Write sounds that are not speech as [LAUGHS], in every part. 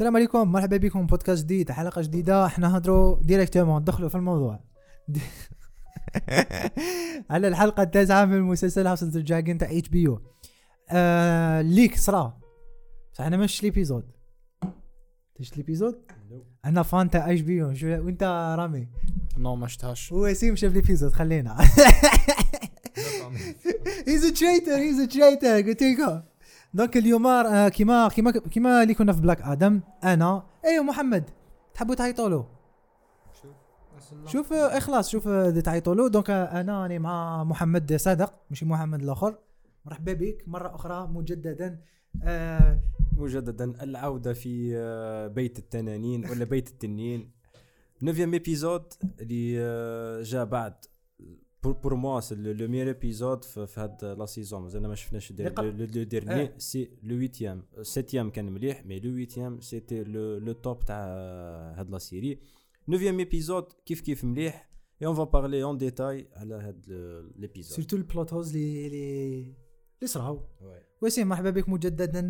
السلام عليكم مرحبا بكم بودكاست جديد حلقة جديدة. إحنا نهضروا directement ندخلوا في الموضوع. [LAUGHS] على الحلقة التاسعة من مسلسل House of Dragon تاع HBO ليك صرا. بصح أنا مش l'épisode تش l'épisode أنا fan تاع HBO وأنت رامي؟ non ما شفتهاش. وسيم شاف l'épisode خلينا. he's a traitor he's a traitor قلت لكم. donc اليوم آه، كيما كيما كيما اللي كنا في Black Adam أنا أيوه محمد تحبوا تعيطوا له شوف آه، إخلاص شوف تعيطوا له donc آه، أنا راني مع محمد صادق مش محمد الآخر. مرحبا بك مرة أخرى مجددا آه مجددا العودة في بيت التنانين ولا بيت التنين. neuvième épisode اللي آه، جا بعد. pour pour moi c'est le meilleur épisode في هاد la saison مازال ما شفناش. le dernier. c'est le huitième septième كان مليح mais le huitième c'était le le top تاع هاد la série neuvième épisode كيف كيف مليح et on va parler en détail على هاد l'épisode surtout ال plot holes اللي اللي اللي صراو وسيم مرحبا بك مجددا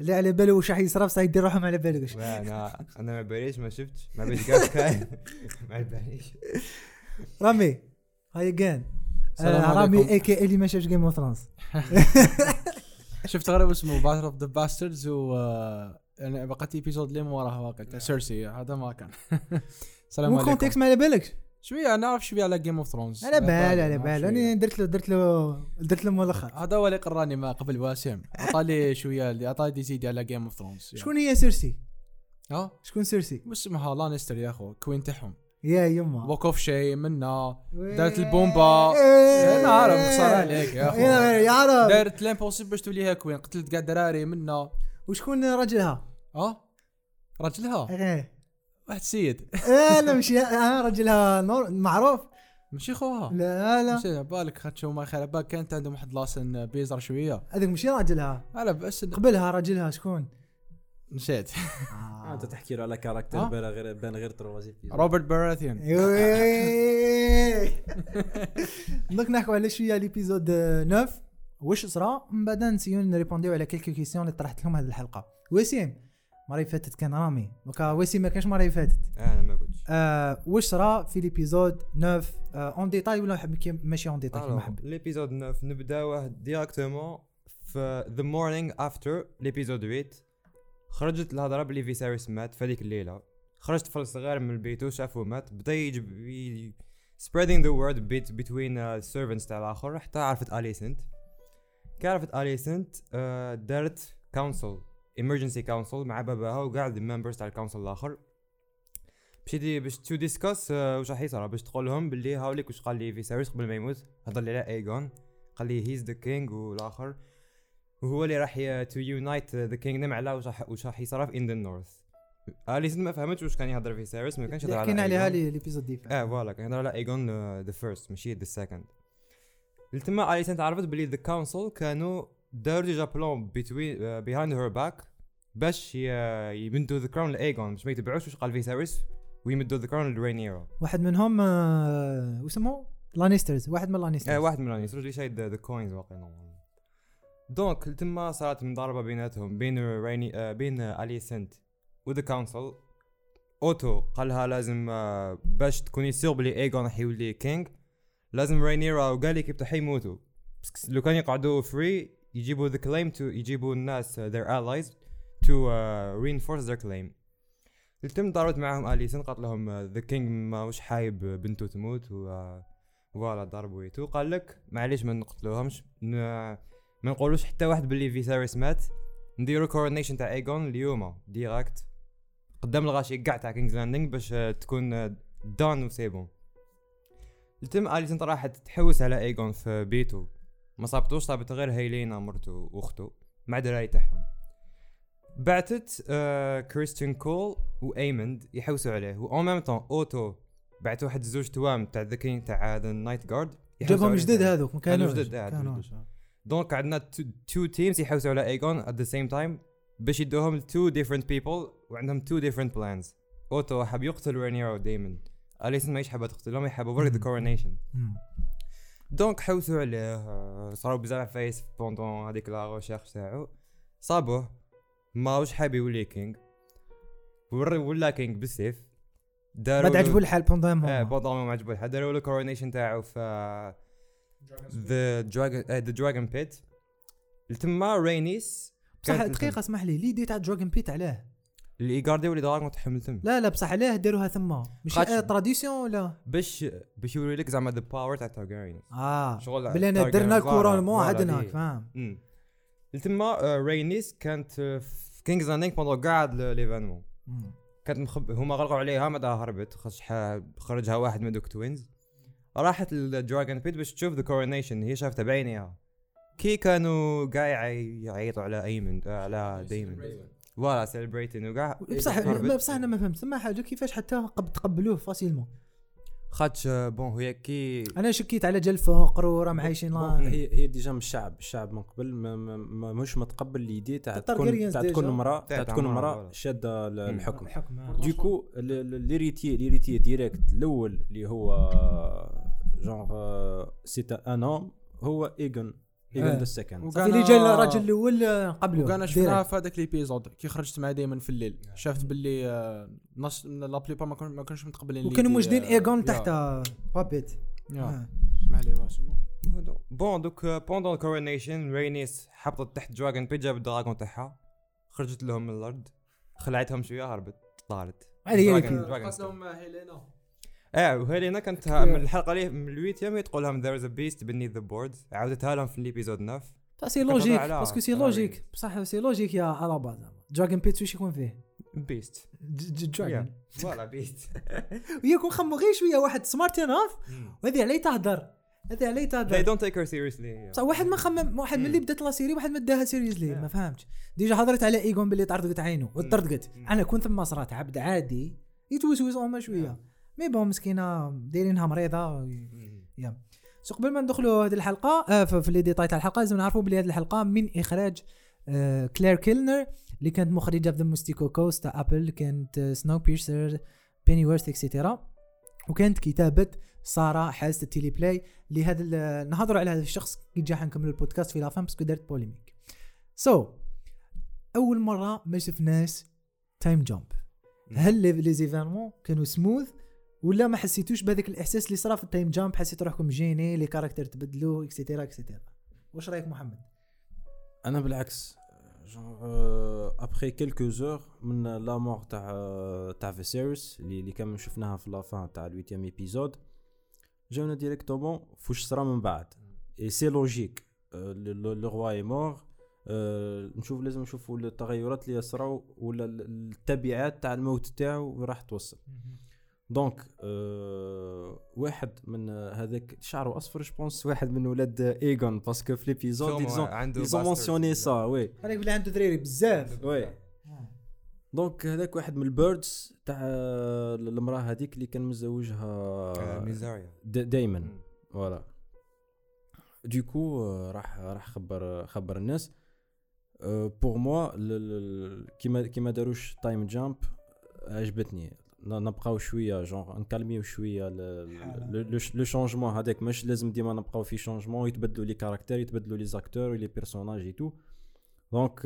اللي على باله واش راح يصرى بصح يدير روحهم على بالوش أنا أنا ما باليش ما شفتش ما باليش كاع ما باليش رامي هاي جان رامي. et qui اللي ما شافش Game of Thrones شفت غريب اسمه Battle of the Bastards و آه، يعني بقيت épisode اللي وراه واقع تاع سيرسي هذا ما كان. [LAUGHS] السلام عليكم. context ما على بالك شوية نعرف شوية على Game of Thrones على بال على بال. أنا درت له درت له درت له ملخص. هذا هو اللي قراني ما قبل واسم عطالي شوية اللي عطاني يزيد على Game of Thrones شكون هي سيرسي؟ ها؟ شكون سيرسي؟ اسمها لانستر يا اخو queen تاعهم يا يما. walk of shame. دارت البومبا. أنا عارف خسارة عليك يا اخو يا عرب. دارت لامبوسيبل باش توليها كوين قتلت كاع دراري منا. وشكون راجلها؟ أه؟ راجلها إيه. واحد سيد. آه، لا مش آه، راجلها نور- معروف. ماشي خوها لا لا. ماشي على بالك خدشو ما خير بالك كانت عندهم واحد لاسن بيزر شوية. هذاك ماشي راجلها على بس قبلها راجلها شكون؟ نسيت آه. أنت تحكي له على كاركتر آه. بان غير بان غير تروازي روبرت باراثيون. [LAUGHS] donc نحكوا على شوية l'épisode 9 واش صرا؟ من بعد نسيو نريبونديو على quelques questions اللي طرحت لهم هذه الحلقة. وسيم المرة اللي فاتت كان رامي. دوكا وسيم ما كانش المرة اللي فاتت. أنا ما كنتش. آه واش صرا في l'épisode 9 آه en détail ولا حب كي- ماشي en détail كيما alors حب l'épisode 9 نبداوه directement في the morning after l'épisode 8 خرجت الهضره بلي فيساريس مات في هذيك الليلة. خرج طفل صغير من البيت وشافه مات. بدا يجب the word bit between uh, servants تاع الآخر. حتى عرفت اليسنت كي عرفت اليسنت uh, دارت council emergency council مع باباها وكاع ال members تاع ال council الآخر. مشيتي باش to discuss واش راح يصرى. باش تقول لهم باللي هاوليك واش قال لي فيساريس قبل ما يموت. هضر لي على ايجون قال لي he's the king والآخر. وهو اللي راح to unite the kingdom على واش راح يصرى في in the north اليسن ما فهمتش واش كان يهضر فيساريس ما كانش يهضر على حكينا عليها l'épisode دي. آه voilà كان يهضر على ايجون the first ماشي the second تما اليسن تعرفت بلي the council كانوا داروا déjà plan between behind her back باش يمدوا the crown لايجون باش ما يتبعوش واش قال فيساريس ويمدوا the crown لرينيرو واحد منهم آه واسمه لانيسترز واحد من آه لانيسترز واحد من الانيس اللي شايد the coins normal donc تما صارت مضاربه بيناتهم بين ريني آه بين اليسنت و the council أوتو قالها لازم آه باش تكوني sûr بلي ايجون راح يولي king لازم رينيرا وقال لك بتاع يموتوا لو كان يقعدوا free يجيبوا the claim to يجيبوا الناس allies to uh, reinforce their claim. التم ضربت معاهم اليسن قالت لهم the king ما وش حايب بنته تموت و آه، voilà ضربوا يتو. قال لك معليش ما نقتلوهمش. ما نقولوش حتى واحد باللي فيساريس مات. نديرو coronation تاع ايجون اليوم direct قدام الغاشي كاع تاع King's Landing باش آه، تكون آه، done و c'est bon التم اليسن راحت تحوس على ايجون في بيتو. ما صابتوش صابت غير هيلينا مرتو واختو مع دراي تاعهم. بعتت آه كريستيان كول وايمند يحوسوا عليه. و en même temps اوتو بعت واحد زوج توام تاع the king تاع the knight guard جابهم جدد هذوك ما كانوش. جدد، كانوش. donc عندنا two teams يحوسوا على ايجون at the same time باش يدوهم two different people وعندهم two different plans أوتو حاب يقتل رينيرو دايما أليسن ما حابة تقتلهم يحب ورك the. coronation. donc حوسوا عليه صاروا بزاف عفايس pendant هذيك la recherche تاعو. صابوه. ماهوش حاب يولي king ور- ولا king بالسيف داروا بعد له- عجبو الحال pendant آه pendant ما عجبو الحال. داروا له coronation تاعو في the dragon the Dragonpit تما رينيس. بصح دقيقة اسمح لي. l'idée تاع Dragonpit علاه. اللي يقارديو les dragons تحمل تم. لا لا بصح علاه داروها ثما مش آه tradition ولا باش باش يوري لك زعما the power تاع تارجاريان آه. شغل بلي أنا Targaryen. درنا ال couronnement عندنا دي. فاهم. تما آه، رينيس كانت في King's Landing pendant كاع l'événement مم. كانت مخب... هما غلقوا عليها ما هربت خرجها واحد من دوك twins. راحت لل dragon pit باش تشوف the coronation هي شافتها بعينيها كي كانوا قاع يعي- يعيطوا على ايمن على دايمن voilà celebrating وكاع بصح. بصح أنا ما فهمت ثم حاجة كيفاش حتى قب- تقبلوه facilement خاطش bon هي كي أنا شكيت على جل فقر وراهم عايشين هي هي déjà من الشعب الشعب من قبل ما ما- ما مش متقبل l'idée تاع تكون تاع تكون. امرأة تاع تكون امرأة. شادة. الحكم الحكم. dès que l'héritier l'héritier direct الأول اللي هو genre c'est un homme هو ايجون ايجون آه. the second صافي اللي جا الراجل الأول آه، قبلوه وكان شفناها. في هذاك l'épisode كي خرجت مع دايما في الليل شافت باللي آه، نص la plupart ما كان- ما كانوش متقبلين وكانوا موجودين آه، ايجون yeah. تحت بابيت yeah. آه. اسمح لي bon donc pendant coronation رينيس حبطت تحت dragon pit جابت ال dragon تاعها خرجت لهم من الأرض خلعتهم شوية هربت طارت هذه هي dragon قتلهم هيلينا آه وهيلينا كانت من الحلقة اللي من ال huitième تقول لهم there is a beast beneath the boards. عاودتها لهم في ال épisode 9 بصح c'est logique parce que c'est logique بصح c'est logique يا على base dragon pit واش يكون فيه beast dragon voilà beast ويكون خمو غير شوية واحد smart enough وهذه عليه تهدر. هذه عليه they تهدر don't take her seriously. بصح واحد ما خمم واحد من اللي بدات la série واحد ما داها seriously ما فهمتش. déjà هضرت على ايجون باللي طردقت عينه وطردقت أنا كنت ثم صرات عبد عادي. يتوسوس هما شوية. mais bon مسكينة دايرينها مريضة. yeah. so قبل ما ندخلوا هذه الحلقة آه في les détails تاع الحلقة لازم نعرفوا بلي هذه الحلقة من إخراج آه كلير كيلنر اللي كانت مخرجة في The Mosquito Coast تاع Apple كانت آه Snowpiercer Pennyworth et cetera وكانت كتابة Sara Hess ال teleplay لهذا نهضروا على هذا الشخص كي جا حنكملوا البودكاست في la fin parce que دارت polémique. so so, أول مرة ما شفناش time jump هل les- les événements كانوا سموث ولا ما حسيتوش بهذاك الإحساس اللي صرا في ال time jump حسيت روحكم genre les caractères تبدلوا et cetera et cetera واش رأيك محمد؟ أنا بالعكس genre après quelques jours من la mort تاع تاع فيسيرس اللي اللي كان شفناها في la fin تاع ال huitième épisode جاونا directement فوش صرا من بعد. et c'est logique le roi est mort نشوف لازم نشوفوا التغيرات اللي صراو ولا ال- التبعات تاع الموت تاعو راح توصل. donc آه واحد من هذاك شعره أصفر je pense واحد من ولاد ايجون parce que في l'épisode ont bastards. mentionné ça oui هذاك بلي عنده دريري بزاف. oui. donc هذاك واحد من ال birds تاع المرأة هذيك اللي كان آه، مزوجها ميزاريا دايما. voilà. donc راح راح خبر خبر الناس. pour moi كيما كيما داروش time jump عجبتني. نبقاو شوية جونغ نكالميو شوية le changement هذاك مش لازم ديما نبقاو في changement يتبدلوا les caractères يتبدلوا les acteurs و les personnages et tout donc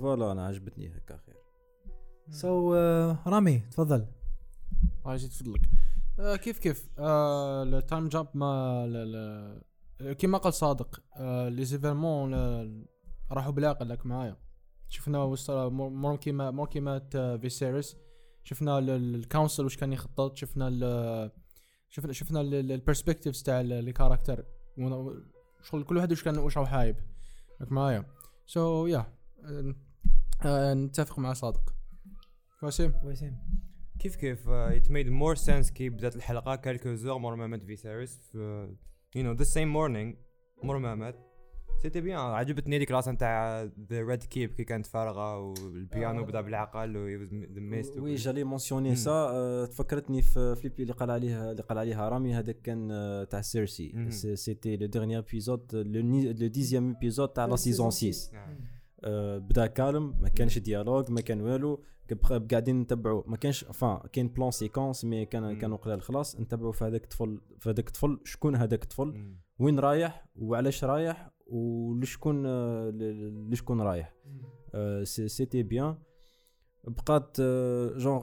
voilà أنا عجبتني هكا خير. so رامي تفضل. الله يزيد فضلك آه كيف كيف؟ آه ال time jump ما كيما قال صادق آه les événements راحوا بالعقل لك معايا. شفنا مور كيما مور كيما فيسيريس شفنا ال- ال- ال council واش كان يخطط شفنا ال شفنا شفنا ال perspectives تاع ال- ال character. شغل كل واحد واش كان واش راهو حايب. معايا؟ so yeah نتفق مع صادق. وسيم. وسيم. كيف كيف it made more sense كي بدات الحلقة quelques jours مور ما مات فيسيريس في you know the same morning مور ما مات c'était bien عجبتني هذيك راسا تاع the Red Keep كي كانت فارغة والبيانو بدأ بالعقل the mist oui j'allais mentionner. ça آه، تفكرتني في فليبي اللي قال عليها اللي قال عليها رامي. هذاك كان آه، تاع سيرسي. c'était le dernier épisode le dixième épisode تاع la saison 6 نعم. آه، بدا calme ما كانش dialogue ما كان والو. كب- قاعدين نتبعوا. ما كانش enfin كاين plan séquence mais كان. كانوا قلال خلاص نتبعوا في هذاك الطفل في هذاك الطفل. شكون هذاك الطفل. وين رايح؟ وعلاش رايح؟ ولشكون آه، ل- لشكون رايح c'était bien بقات genre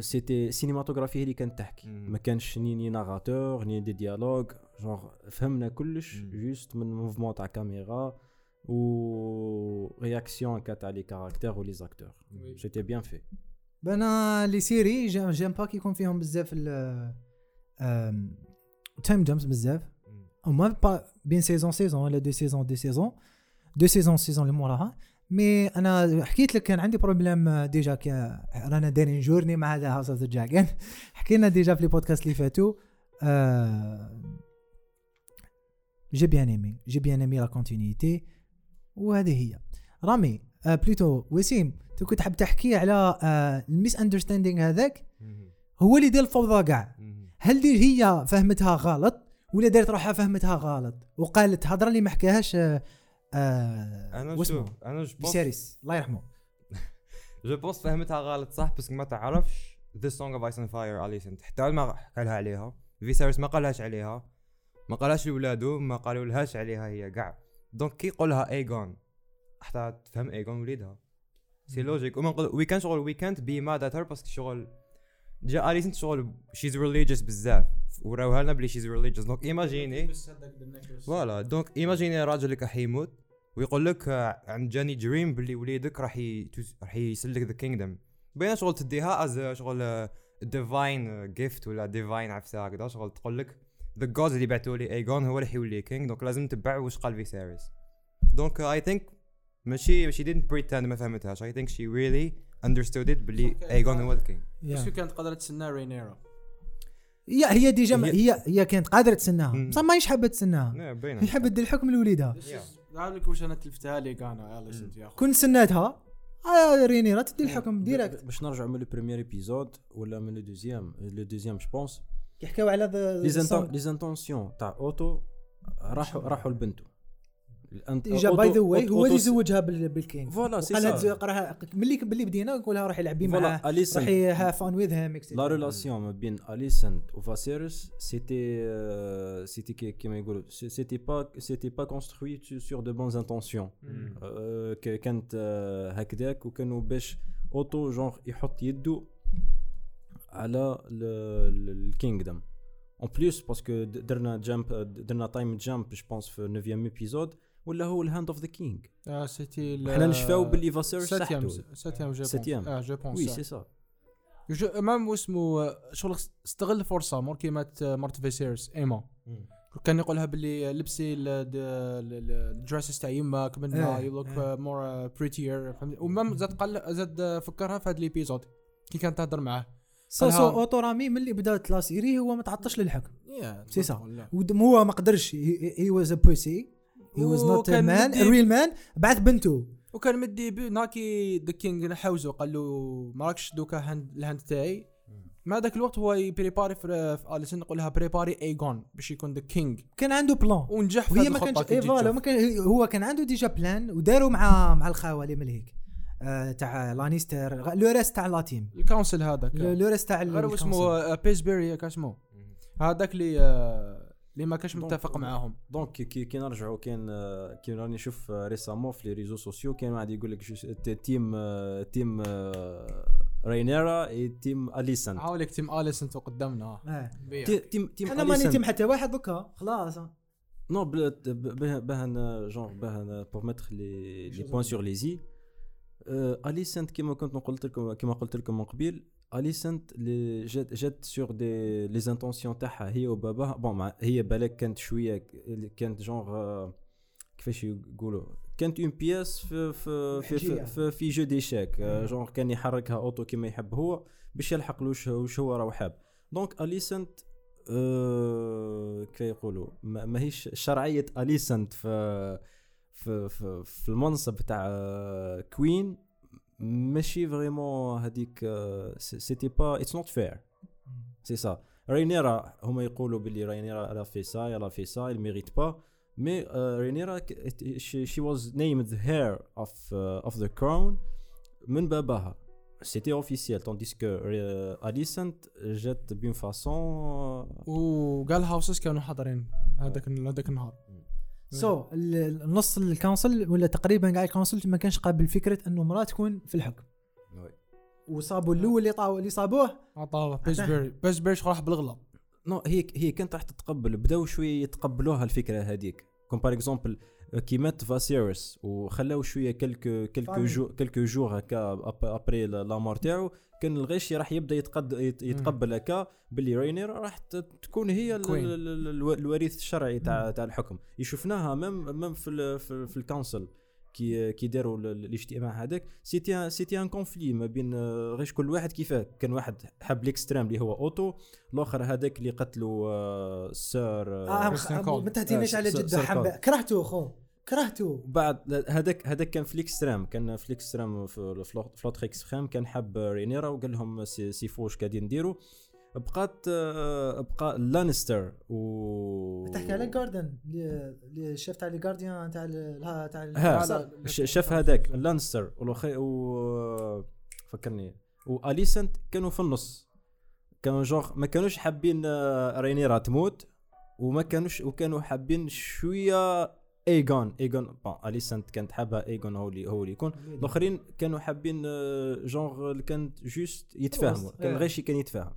c'était cinématographie هي اللي كانت تحكي. ما كانش ni ni narrateur ni des dialogues جونغ فهمنا كلش. juste من mouvement تاع كاميرا و réaction كا تاع لي كاركتير و les acteurs. c'était bien في أنا les séries j'aime pas كيكون فيهم بزاف ال time jumps بزاف ما با بين saison saison ولا deux saisons deux saisons deux saisons saison اللي موراها mais أنا حكيت لك كان عندي problème déjà كي رانا دايرين journée مع هذا House of the Dragon حكينا ديجا في les podcasts اللي فاتوا. j'ai bien aimé j'ai bien aimé la continuité وهذه هي. رامي آه plutôt وسيم تو كنت حاب تحكي على آه ال misunderstanding هذاك. هو اللي دير الفوضى كاع. هل دي هي فهمتها غلط؟ ولا دارت روحها فهمتها غلط. وقالت هضرة اللي ما حكاهاش آه آه أنا واسمه أنا je pense بيساريس. الله يرحمه. [LAUGHS] je pense فهمتها غلط صح بس ما تعرفش. the song of ice and fire اليسنت حتى ما حكى لها عليها فيسيريس ما قالهاش عليها. ما قالهاش لولادو ما قالوا لهاش عليها هي كاع donc كي يقولها ايجون حتى تفهم ايجون وليدها. c'est logique وما نقول وي كان شغل وي كانت بي ماد ات هير باسكو شغل جا اليسنت شغل she's religious بزاف. وراوها لنا بلي she's religious donc imaginez voilà donc imaginez راجلك راح يموت ويقول لك عند جاني dream باللي وليدك راح راح يسلك the kingdom بين شغل تديها as شغل divine gift ولا divine عفسة هكذا شغل تقول لك the gods اللي بعثوا لي ايجون هو اللي حيولي king donc لازم تتبع واش قال فيسيريس donc I think ماشي ماشي didn't pretend ما فهمتهاش I think she really understood it باللي Okay. ايجون هو ال king بس كانت قادره تسنى رينيرا هي هي ديجا هي- هي هي كانت قادرة تسناها. بصح ماهيش حابة تسناها. لا هي حابة دير الحكم لوليدها. قال لك واش أنا تلفتها لك أنا كون سناتها. آه رينيرا تدي الحكم direct. باش نرجعوا من le premier épisode ولا من le deuxième le deuxième je pense يحكيو على the les inten- les intentions تاع اوتو راحوا راحوا لبنته déjà by the way هو اللي زوجها بال- بال king voilà c'est قالها ça. قراها ملي ملي بدينا نقولها روحي لعبي معاه روحي have fun with him la relation ما بين اليسنت وفاسيرس c'était c'était كي- كيما يقولوا c'était pas c'était pas construit sur de bonnes intentions كانت هكذاك وكانوا باش اوتو جونغ يحط يدو على الكينغدم اون بليس باسكو درنا جامب درنا تايم جامب جو بونس في 9 ايبيزود ولا هو الهاند اوف ذا كينغ آه سيتي ال- حنا نشفاو باللي صحتو ساتيام جو ساتيام. آه جو بونس وي سي سا جو مام واسمو شغل استغل الفرصه مور كي مات آه، مرت فيسيرس إيما. كان يقولها باللي لبسي ال dresses تاع يماك من ما إيه، you look. more prettier و même زاد قال زاد آه، فكرها في هذا ال épisode كي كانت تهضر معاه. so so قالها- اوتو رامي ملي بدأت la série هو ما تعطش للحكم. سي سا. هو ما قدرش he was a pussy he was not man real man بعث بنته. وكان مدي ناكي the king نحوزو قال له ماكش دوكا hand ال hand تاعي؟ ما ذاك الوقت هو يبريباري في في آليسن نقول لها بريباري ايجون باش يكون the king كان عنده plan ونجح في وهي ما كانش تجي voilà. ما كان هو كان عنده déjà plan وداروا مع مع الخاوة اللي ملهيك. آه تاع لانيستر le reste تاع la team ال council هذاك. le reste تاع غير. اسمه آه، بيسبيري ياك اسمه هذاك اللي آه، اللي ما كانش متفق معاهم. donc كي- كي نرجعوا كان آه، كي راني نشوف récemment في les réseaux sociaux كان واحد يقول لك تيم تيم رينيرا اي تيم اليسن حاولك تيم اليسن تو قدامنا تيم تيم أنا ماني. تيم حتى واحد دوكا خلاص. نو بل- ب- ب- بهن جونغ بهن بور ميتر لي لي بوان سور لي زي؟ اليسنت كيما كنت قلت لكم كيما قلت لكم من قبيل اليسنت اللي جات جات سور دي لي زانتونسيون تاعها هي وباباها بون هي بالك كانت شوية كانت جونغ كيفاش يقولوا كانت une pièce في في في. في, في, في jeu d'échecs genre كان يحركها اوتو كيما يحب هو باش يلحق له وش هو راه حاب donc اليسنت آه، كيف يقولوا ما- ماهيش شرعيه اليسنت في في في, في المنصب تاع queen ماشي vraiment هذيك آه، c'était pas it's not fair c'est ça رينيرا هما يقولوا باللي رينيرا l'a fait ça l'a fait ça mérite pas mais رينيرا she was named the heir of of the crown من باباها c'était officiel tandis que اليسنت جات بين façon وكاع houses كانوا حاضرين هذاك هذاك النهار. so النص ال council ولا تقريبا كاع ال council ما كانش قابل فكرة إنه مرأة تكون في الحكم. وصابوا الأول اللي طاو اللي صابوه. عطاه بيسبري [LAUGHS] بيسبري راح بالغلط. non هي هي كانت راح تتقبل بداو شوية يتقبلوها الفكرة هذيك. comme par exemple كي مات فاسيرس وخلاو شوية quelques quelques. je quelques jours هكا après la mort تاعو كان الغش راح يبدأ يتقد يت- يتقبل هكا باللي رينير راح تكون هي ال- Queen. ال- ال- الو- الوريث الشرعي تاع تاع الحكم يشوفناها même même في ال في, في ال conseil كي كي داروا ال- ال- الاجتماع هذاك c'était c'était un conflit ما بين آه، غيش كل واحد كيفاه كان واحد حب l'extrême اللي هو أوتو الآخر هذاك اللي قتلوا آه، السار آه، آه كول. ما تهديناش آه، على جده سير كول. كرهته خو كرهته. بعد هذاك هذاك كان في الإكستريم كان في الإكستريم في لوتر اكستريم كان حب رينيرا وقال لهم سي سي فوش قاعدين نديروا بقات بقى لانستر و تحكي على جاردن اللي الشيف تاع لي جارديان تاع تاع ال- ها لا، ش- شاف هذاك لانستر. والأخي- و فكرني. واليسنت كانوا في النص. كانوا جوغ ما كانوش حابين آه، رينيرا تموت وما كانوش وكانوا حابين شوية ايجون ايجون bon اليسنت كانت حابه ايجون هو اللي هو اللي يكون. الآخرين كانوا حابين آه، جونغ اللي كانت juste يتفاهموا كان إيه. غيشي كان يتفاهم.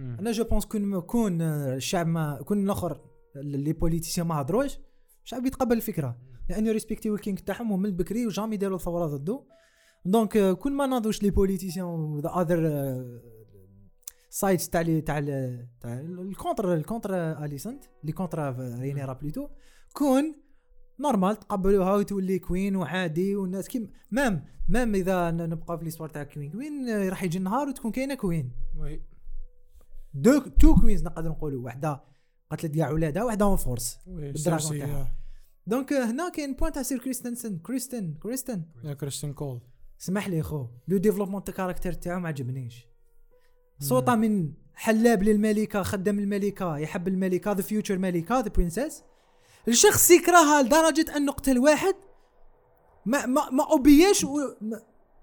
أنا je pense كون كون الشعب ما كون الآخر les politiciens ما هضروش الشعب يتقبل الفكرة. لأنه ريسبكتيو ال king تاعهم ومن البكري و jamais يديروا ثوره ضده donc آه، كون ما ناضوش les politiciens the other sides تاع لي تاع تاع ال contre ال contre اليسنت اللي contre رينيرا plutôt كون normal تقبلوها وتولي queen وعادي والناس كيم même même إذا نبقى في l'histoire تاع queen. queen راح يجي النهار وتكون كاينة queen. Oui. deux two queens نقدر نقولوا. واحدة قتلت كاع ولادها واحدة en force بال dragon تاعها. donc هنا كاين point تاع سير كريستن. كريستن كريستن. يا كريستن كول. سمح لي خو le développement تاع character تاعو ما عجبنيش. صوته من حلاب للملكة خدام الملكة يحب الملكة the future ملكة the princess الشخص يكرهها لدرجة انه قتل واحد ما ما ما اوبياش و... ما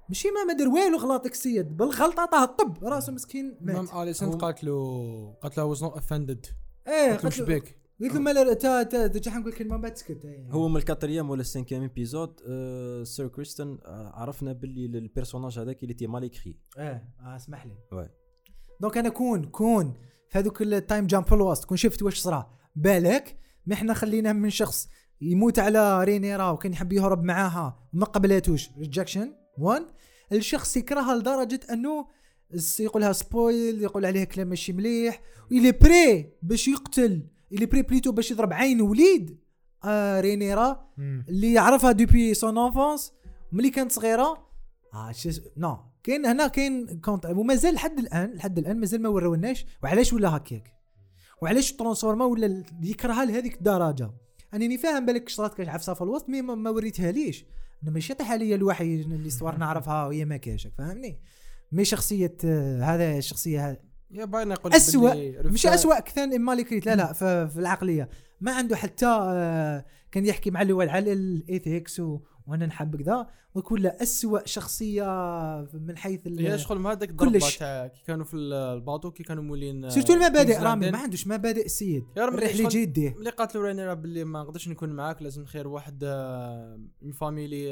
ماشي ما ما دار والو غلط السيد بالغلطة عطاه الطب. رأسه مسكين مات. Même اليسنت قالت له قالت له واز نوت اوفندد إيه قالت له قلت له شبيك قلت له مالا تا تا ترجع نقول كلمة بعد تسكت. إيه. هو من ال quatrième ولا ال cinquième épisode آه سير كريستن آه عرفنا باللي ال personnage هذاك اللي تي mal écrit إيه آه اسمح لي. Ouais donc أنا كون كون في هذوك ال time jump في الوسط كون شفت واش صرا. بالك ما إحنا خليناه من شخص يموت على رينيرا وكان يحب يهرب معاها وما قبلاتوش rejection 1 الشخص يكرهها لدرجة أنه س- يقولها سبويل يقول عليها كلام ماشي مليح ويلي بري باش يقتل اللي بري بليتو باش يضرب عين وليد. آه رينيرا اللي يعرفها دوبي سون انفونس ملي كانت صغيرة. آه شو نو كاين هنا كاين كونت ومازال لحد الآن لحد الآن مازال ما وراوناش وعلاش ولا هكاك؟ وعلاش ترانسفورما ولا يكرهها لهذيك الدرجة؟ انني فاهم بالك شرات كاش عفسة في الوسط مي ما, وريتها ليش. أنا ماشي طيح عليا الوحي اللي صوار [LAUGHS] نعرفها وهي ما كاش فاهمني؟ مي شخصية آه، هذا الشخصيه هذا يا باين يقول اسوء مش اسوء كثر مما كريت. لا لا في العقلية. ما عنده حتى آه، كان يحكي مع الأول على الايثكس و- وأنا نحب كذا وكل اسوء شخصية من حيث هي شغل ما هذاك الضربه كلش. تاع كي كانوا في الباطو كي كانوا مولين سيرتو المبادئ رامي. ما عندوش مبادئ السيد. شغل- يجي يديه ملي قالت له رينيرا باللي ما نقدرش نكون معاك لازم خير واحد آه، من فاميلي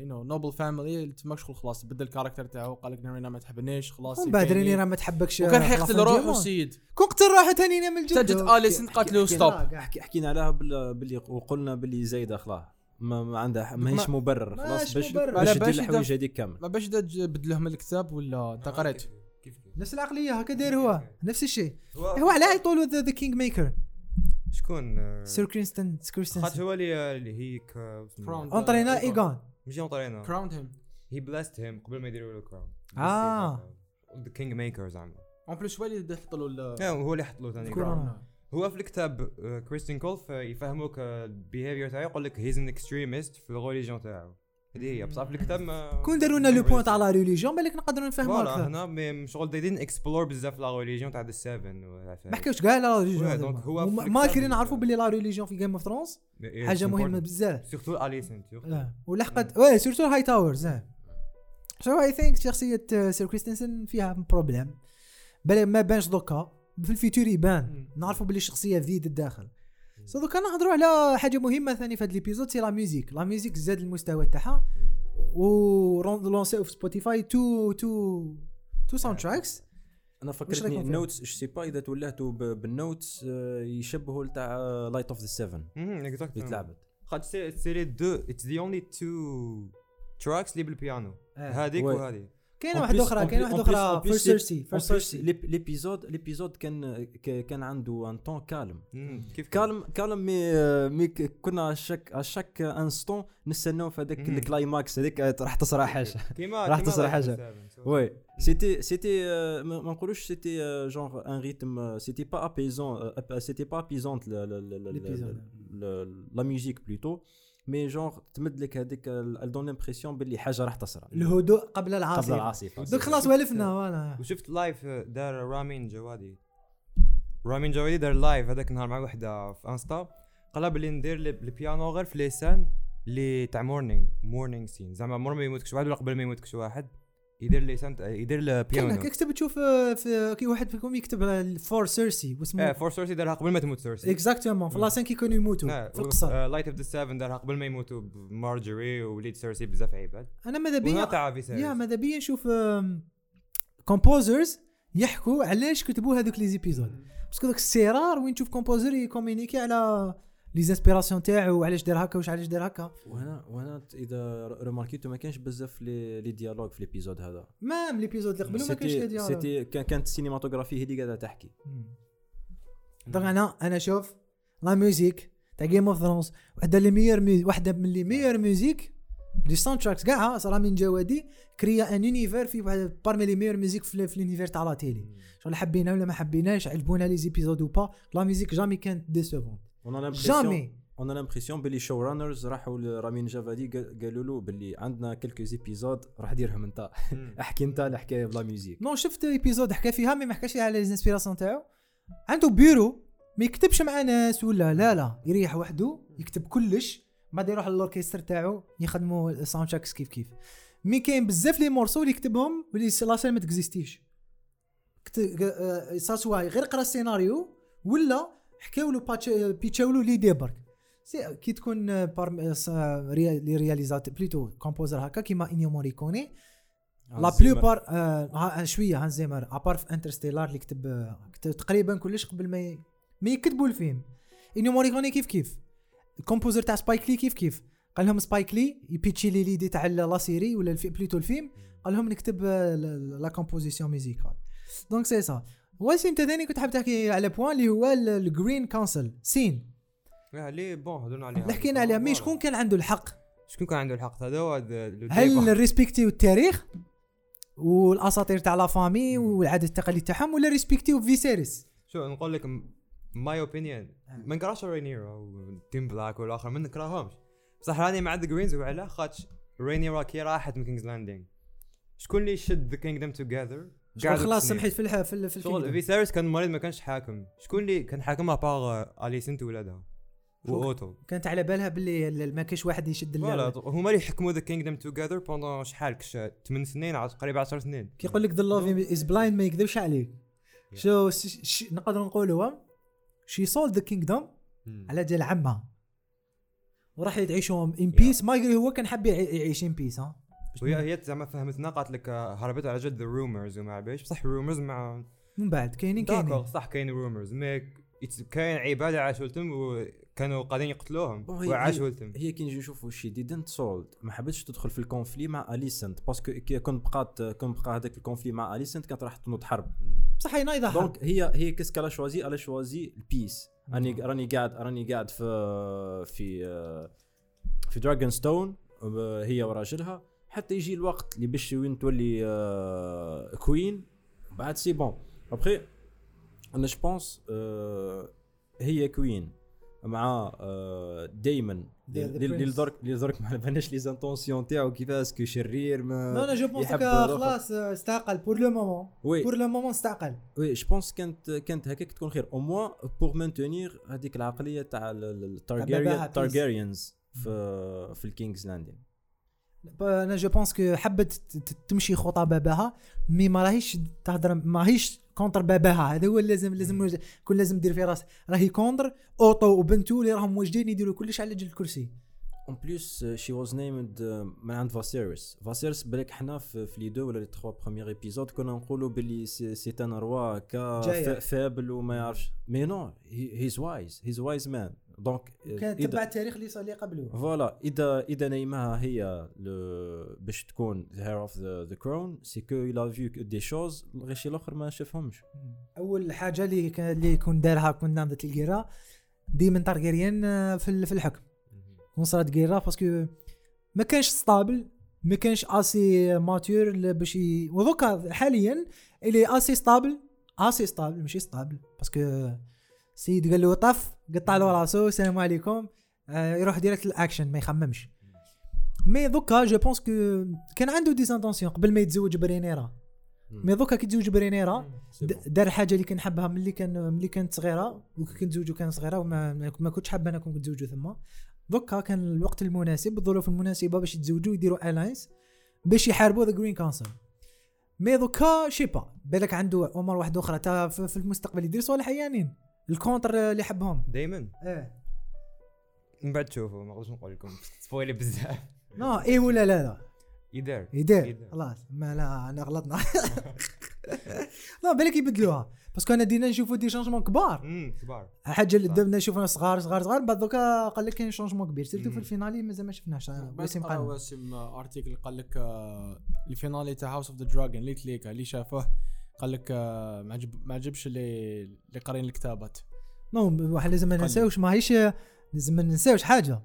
يو نو نوبل فاميلي تماك شغل خلاص بدل الكاركتر تاعو. قال لك رينيرا ما تحبنيش خلاص من بعد. ريني راه ما تحبكش. وكان آه، حيقتل روحه. السيد. كون قتل روحه تاني نعمل الجد تجد اليسن قالت له ستوب حكي- حكينا عليها بال- باللي وقلنا باللي زايده خلاص ما, ما عندها ما هيش مبرر خلاص باش. باش الحوايج هذيك كامل. ما باش بدلهم الكتاب ولا انت قريت؟ كيف كيف نفس العقلية هكا داير هو. نفس الشيء. هو علاه يطولوا ذا كينج ميكر شكون؟ آه، سير كريستن خاطر كريستن هو اللي اللي هيك آه، Crown. اونطرينا. ايغون مش اونطرينا كراوند هيم هي بلاست هيم قبل ما يديروا له كراون آه. ذا كينج ميكر زعما اون بليس هو اللي يحط له آه، هو اللي حط له ثاني كورونا. هو في الكتاب آه، كريستين كولف آه، يفهموك البيهيفير تاعو يقول لك هيز ان اكستريمست في الريليجيون تاعو. هذه هي بصح في الكتاب ما كون داروا لنا لو بوينت على ريليجيون بالك نقدروا نفهموا أكثر هنا مي- شغل didn't explore بزاف لا ريليجيون تاع السيفن ولا ما حكاوش كاع على لا ريليجيون donc هو نعرفوا ال- باللي la religion في جيم اوف ثرونز حاجة مهمة بزاف. Surtout اليسنت آه. ولحقت oui surtout هاي تاورز so I think شخصية آه، سير كريستن فيها problème بل ما بانش دوكا. في ال futur يبان. نعرفوا باللي الشخصية ذيد الداخل. So دوكا نهضروا على حاجة مهمة ثاني في هذا ال épisode c'est la musique. La musique زاد المستوى تاعها. و lancé و في سبوتيفاي two two two soundtracks أنا فكرتني؟ ال notes je sais pas إذا تولهتوا بال notes آه، يشبهوا تاع لايت اوف ذا سيفن اللي exactly تلعبت خاطر c'est c'est les deux it's the only two tracks اللي بالبيانو. هذيك Ouais. وهذه كاينة واحدة أخرى كاينة واحدة أخرى فيرست سيرسي فيرست سيرسي ليبيزود ليبيزود كان ك- كان عنده un ton calme كيف calme calme mais mais ك- كنا chaque chaque instant نستناو في هذاك. ال climax هذيك آه، راح تصرى حاجة. [LAUGHS] راح تصرى Seven. وي سيتي سيتي ما نقولوش سيتي جونغ ان ريتم سيتي با ابيزون سيتي با ابيزونت. لا ميوزيك بلوتو مي جونغ تمد لك هذيك ال دون لامبرسيون باللي حاجة راح تصرى الهدوء قبل قبل العاصفة العاصفه دوك خلاص ولفنا فوالا. وشفت لايف دار رامين جوادي. رامين جوادي دار لايف هذاك النهار مع وحدة في انستا. قال بلي ندير البيانو غير في ليسان اللي تاع مورنينغ مورنينغ سين زعما مور ما يموتكش واحد ولا قبل ما يموتكش واحد. يدير ليسان تاع- يدير كان البيانو هكا كتب تشوف آه، في كي واحد فيكم يكتب فور سيرسي آه واسمه فور سورسي دارها قبل ما تموت سورسي اكزاكتومون في لاسين كي كانوا يموتوا في القصر لايت اوف ذا سيفن دارها قبل ما يموتوا بمارجري وليد سيرسي بزاف عباد. أنا ماذا بيا يا ماذا بيا نشوف كومبوزرز يحكوا علاش كتبوا هذوك لي زيبيزود باسكو داك السيرار وين تشوف كومبوزر يكومينيكي على les inspirations تاعو وعلاش دار هكا واش علاش دار هكا. وهنا وهنا إذا رماركيتو ما كانش بزاف les les dialogues في l'épisode هذا. Même l'épisode اللي قبلو ما كانش c'était dialogue c'était كان- كانت السينماتوغرافي هي اللي قاعدة تحكي. donc أنا أنا شوف la musique تاع جيم اوف ثرونز وحدة les meilleures mu... وحدة من les meilleures musiques les soundtracks كاع صرا من جوادي créa un univers في واحد parmi les meilleures musiques في, في l'univers تاع la télé شغل حبينا ولا ما حبيناش عجبونا les épisodes ou pas la musique jamais كانت des fois on jamais on a l'impression باللي showrunners راحوا ل Ramin Djawadi قال- قالوا له باللي عندنا quelques épisodes راح ديرهم انت. [LAUGHS] احكي انت الحكاية بلا musique non شفت épisode حكى فيها mais ما حكاش على les inspirations تاعو. عنده بيرو ما يكتبش مع ناس ولا لا لا. يريح وحده يكتب كلش بعد يروح لل orchestre تاعو يخدموا ال soundtracks كيف كيف. mais كاين بزاف les morceaux اللي يكتبهم واللي لا ما تكزيستيش. كت- آه، ساسوا غير قرا السيناريو ولا حكاو له pitchاو له l'idée برك. c'est que تكون آه، par آه، آه، les réalisateurs plutôt composer هكا كيما Ennio Morricone la plupart آه ها- شوية Hans Zimmer à part في Interstellar اللي كتب آه، كتب تقريبا كلش قبل ما ما يكتبوا الفيلم. Ennio Morricone كيف كيف؟ ال composer تاع Spike Lee كيف كيف؟ قال لهم Spike Lee يpitchي لي l'idée تاع la série ولا plutôt الفيلم. قال لهم نكتب la- la composition musicale donc c'est ça واسم انت ثاني كنت حاب تحكي على point اللي هو ال Green Council scene آه oui bon هضرنا عليها. حكينا عليها مي شكون كان عنده الحق. شكون كان عنده الحق؟ هذا هو. هل respectيو التاريخ؟ والأساطير تاع la famille والعادات التقاليد تاعهم ولا respectيو Viserys شو نقول لك my opinion ما نكرهش Rhaenyra و team Black والآخر ما نكرههمش. بصح راني مع the Greens وعلاه خاطش Rhaenyra كي راحت من King's Landing شكون اللي شد the kingdom together شغل خلاص سمحت في الح... في. في شغل. Viserys كان مريض ما كانش حاكم. شكون اللي كان حاكمها par Alicent وولادها شوف. وأوتو. كانت على بالها باللي ال- ما كاش واحد يشد اللعبه هما اللي حكموا the kingdom together pendant شحال؟ كش 8 سنين عاد قريب 10 سنين. كي يقول لك the love is blind ما يكذبش عليك. شو. نقدر نقولوا she sold the kingdom على جال عمها. وراح يعيشوا in peace ما هو كان حاب يعي- يعيش in peace ها. وهي هي زعما فهمتنا قالت لك آه، هربت على جد ال rumors وما عرفش بصح ال rumors مع من بعد كاينين d'accord كاينين. صح كاين rumors mais كاين عبادة عاشوا لتم وكانوا قاعدين يقتلوهم هي- وعاشوا هي- لتم هي كي نجي نشوفوا she didn't sold ما حبتش تدخل في ال conflit مع Alicent parce que كي كنت بقات كنت بقى هذاك ال conflit مع Alicent كانت راح تنوض حرب. بصح هنا يضحك donc هي هي qu'est-ce qu'elle a choisi elle a choisi ال peace راني راني قاعد راني قاعد في في في Dragonstone هي وراجلها. حتى يجي الوقت اللي باش وين تولي آه، queen بعد c'est bon. après أنا je pense هي queen مع آه، دايما. اللي. درك اللي درك ما بالناش les intentions تاعو كيفاش que شرير ما لا أنا je pense. خلاص آه، استعقل pour le moment pour le moment استعقل. oui je pense كانت كانت هكاك تكون خير. au moins pour maintenir هذيك العقلية تاع باباها ال Targaryen peace. Targaryens في في ال King's Landing أنا je pense que حبت تمشي خطى باباها mais ما راهيش تهضر ما هيش contre باباها هذا هو لازم لازم كل لازم دير في راسك راهي contre Otto وبنتو اللي راهم موجدين يديروا كلش على جل الكرسي en plus she was named من عند Viserys Viserys بالك حنا في, les deux ولا les trois premiers épisodes كنا نقولوا باللي c'est un roi qu'est faible وما يعرفش mais non he's wise he's wise man donc كان تبع التاريخ اللي صار اللي قبله. voilà اذا اذا nameها هي باش تكون of the, the crown. c'est que a vu des choses غير شي الأخر ما شافهمش. أول حاجة اللي اللي يكون دارها كون ناضت القيرة ديما Targaryen آه، في الحكم. كون صارت قيرة parce que ما كانش stable ما كانش assez mature باش. ودوكا حاليا اللي assez stable assez stable ماشي stable parce que سيد قال له طف قطع له راسو السلام عليكم آه يروح direct ال action ما يخممش. mais دوكا je pense que كان عنده des intentions قبل ما يتزوج ب Rhaenyra. mais دوكا كي تزوج ب Rhaenyra دار حاجة اللي كنحبها ملي كان ملي كانت صغيرة وكي كنتزوجوا كان صغيرة وما ما- كنتش حابة أنا كون كنتزوجوا ثم. دوكا كان الوقت المناسب الظروف المناسبة باش يتزوجوا يديروا الاينس باش يحاربوا ذا جرين كونسل مي دوكا شيبا بالك عنده امور واحدة أخرى تا في المستقبل يدير صالح عيانين. الكونتر اللي يحبهم. دائما آه من بعد تشوفوا ما نقدرش نقول لكم. سبويلي بزاف. نو إيه ولا لا لا. يدار يدير. يدير. خلاص. ما لا أنا غلطنا. [LAUGHS] لا بالك يبدلوها parce que أنا دينا نشوفوا des changements كبار. امم كبار. حاجة اللي. دبنا نشوفنا صغار صغار صغار بعد دوكا قال لك كاين changement كبير. surtout في. ال finale مازال ما شفناش وسيم قال واسم article قال لك آه، ال finale تاع House of the Dragon اللي تleakا اللي شافوه قال لك آه، ما عجب ما عجبش اللي اللي قارين الكتابات. non واحد لازم ما. ننساوش ماهيش لازم ما ننساوش حاجة.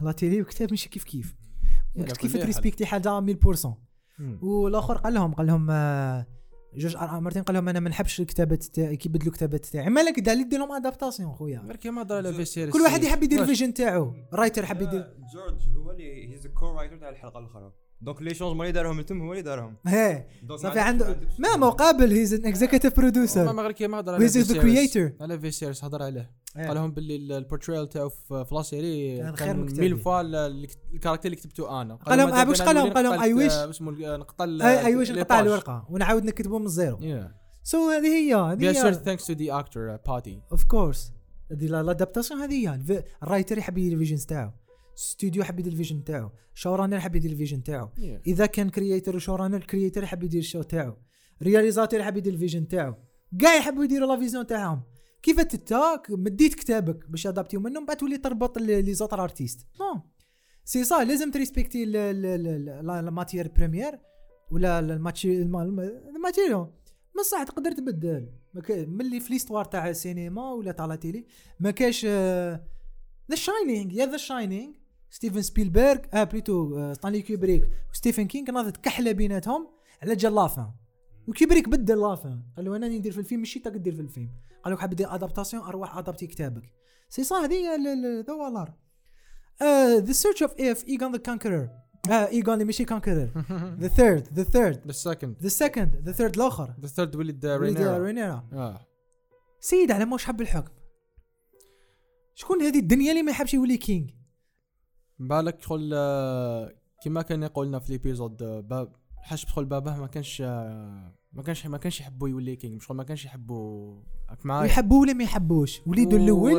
la télé والكتاب ماشي كيف كيف. كيف. تrespecti حاجة 100% والآخر قال لهم قال لهم آه، George R.R. Martin قال لهم أنا ما نحبش الكتابات تاعي كي يبدلوا الكتابات تاعي. مالك دا اللي دير لهم adaptation خويا. غير كيما هضر على Viserys كل واحد يحب يدير ال vision تاعو. ال writer حب يدير. George هو اللي he's co-writer تاع الحلقة الأخرى. donc les changements اللي دارهم التم هو اللي دارهم donc صافي عنده ما مقابل he's an executive producer ما غير كيما هضر على the Viserys. creator. على Viserys هضر عليه. قال لهم باللي ال portrayal تاعو في la série كان خير من كتابي. mille fois ال- ال- ال character اللي كتبته أنا قال لهم- واش قال لهم؟ قال لهم اسمه ال- نقطع اي اي لي نقطع. الورقة ونعاود نكتبوا من الزيرو Yeah. so هذه هي هذه هي thanks to the actor uh, Paddy. of course هذه l'adaptation هذه هي ال writer يحب يدير ال vision تاعو ستوديو يحب يدير ال vision تاعو. showrunner يحب يدير ال vision تاعو. Yeah. إذا كان creator و showrunner ال creator يحب يدير ال show تاعو. réalisateur يحب يدير ال vision تاعو. كاع يحبوا يديروا la vision تاعهم. كيف نتا مديت كتابك باش ادابتيو منه من بعد تولي تربط les autres artistes non سي صا لازم ت respecter ال matière première ولا الماتشي ال material بصح تقدر تبدل. ملي في l'histoire تاع السينما ولا تاع la télé ما كاش The Shining يا The Shining ستيفن سبيلبرغ آه plutôt آه، ستانلي كوبريك وستيفن كينغ ناضت كحلة بيناتهم على جال la fin. وكيبريك بدل la fin. قال له أنا ندير في الفيلم ماشي تاك دير في الفيلم. قال له حاب دير adaptation أروح adapter كتابك. سي صا هذه ذا والار ذا سيرش اوف اف ايغون ذا كونكرر آه ايغون اللي ماشي كونكرر ذا ثيرد ذا ثيرد The second. ذا سكند ذا ثيرد الآخر. The third ولد Rhaenyra. رينيرا. آه. سيد على موش حب الحكم. شكون هذه الدنيا اللي ما يحبش يولي كينج بالك شغل كيما كان يقولنا في ليبيزود باب حاش بدخل باباه ما كانش ما كانش ما كانش يحبوا يولي كينج شغل ما كانش يحبوا راك معايا. يحبوه ولا ما يحبوش؟ وليدو الأول؟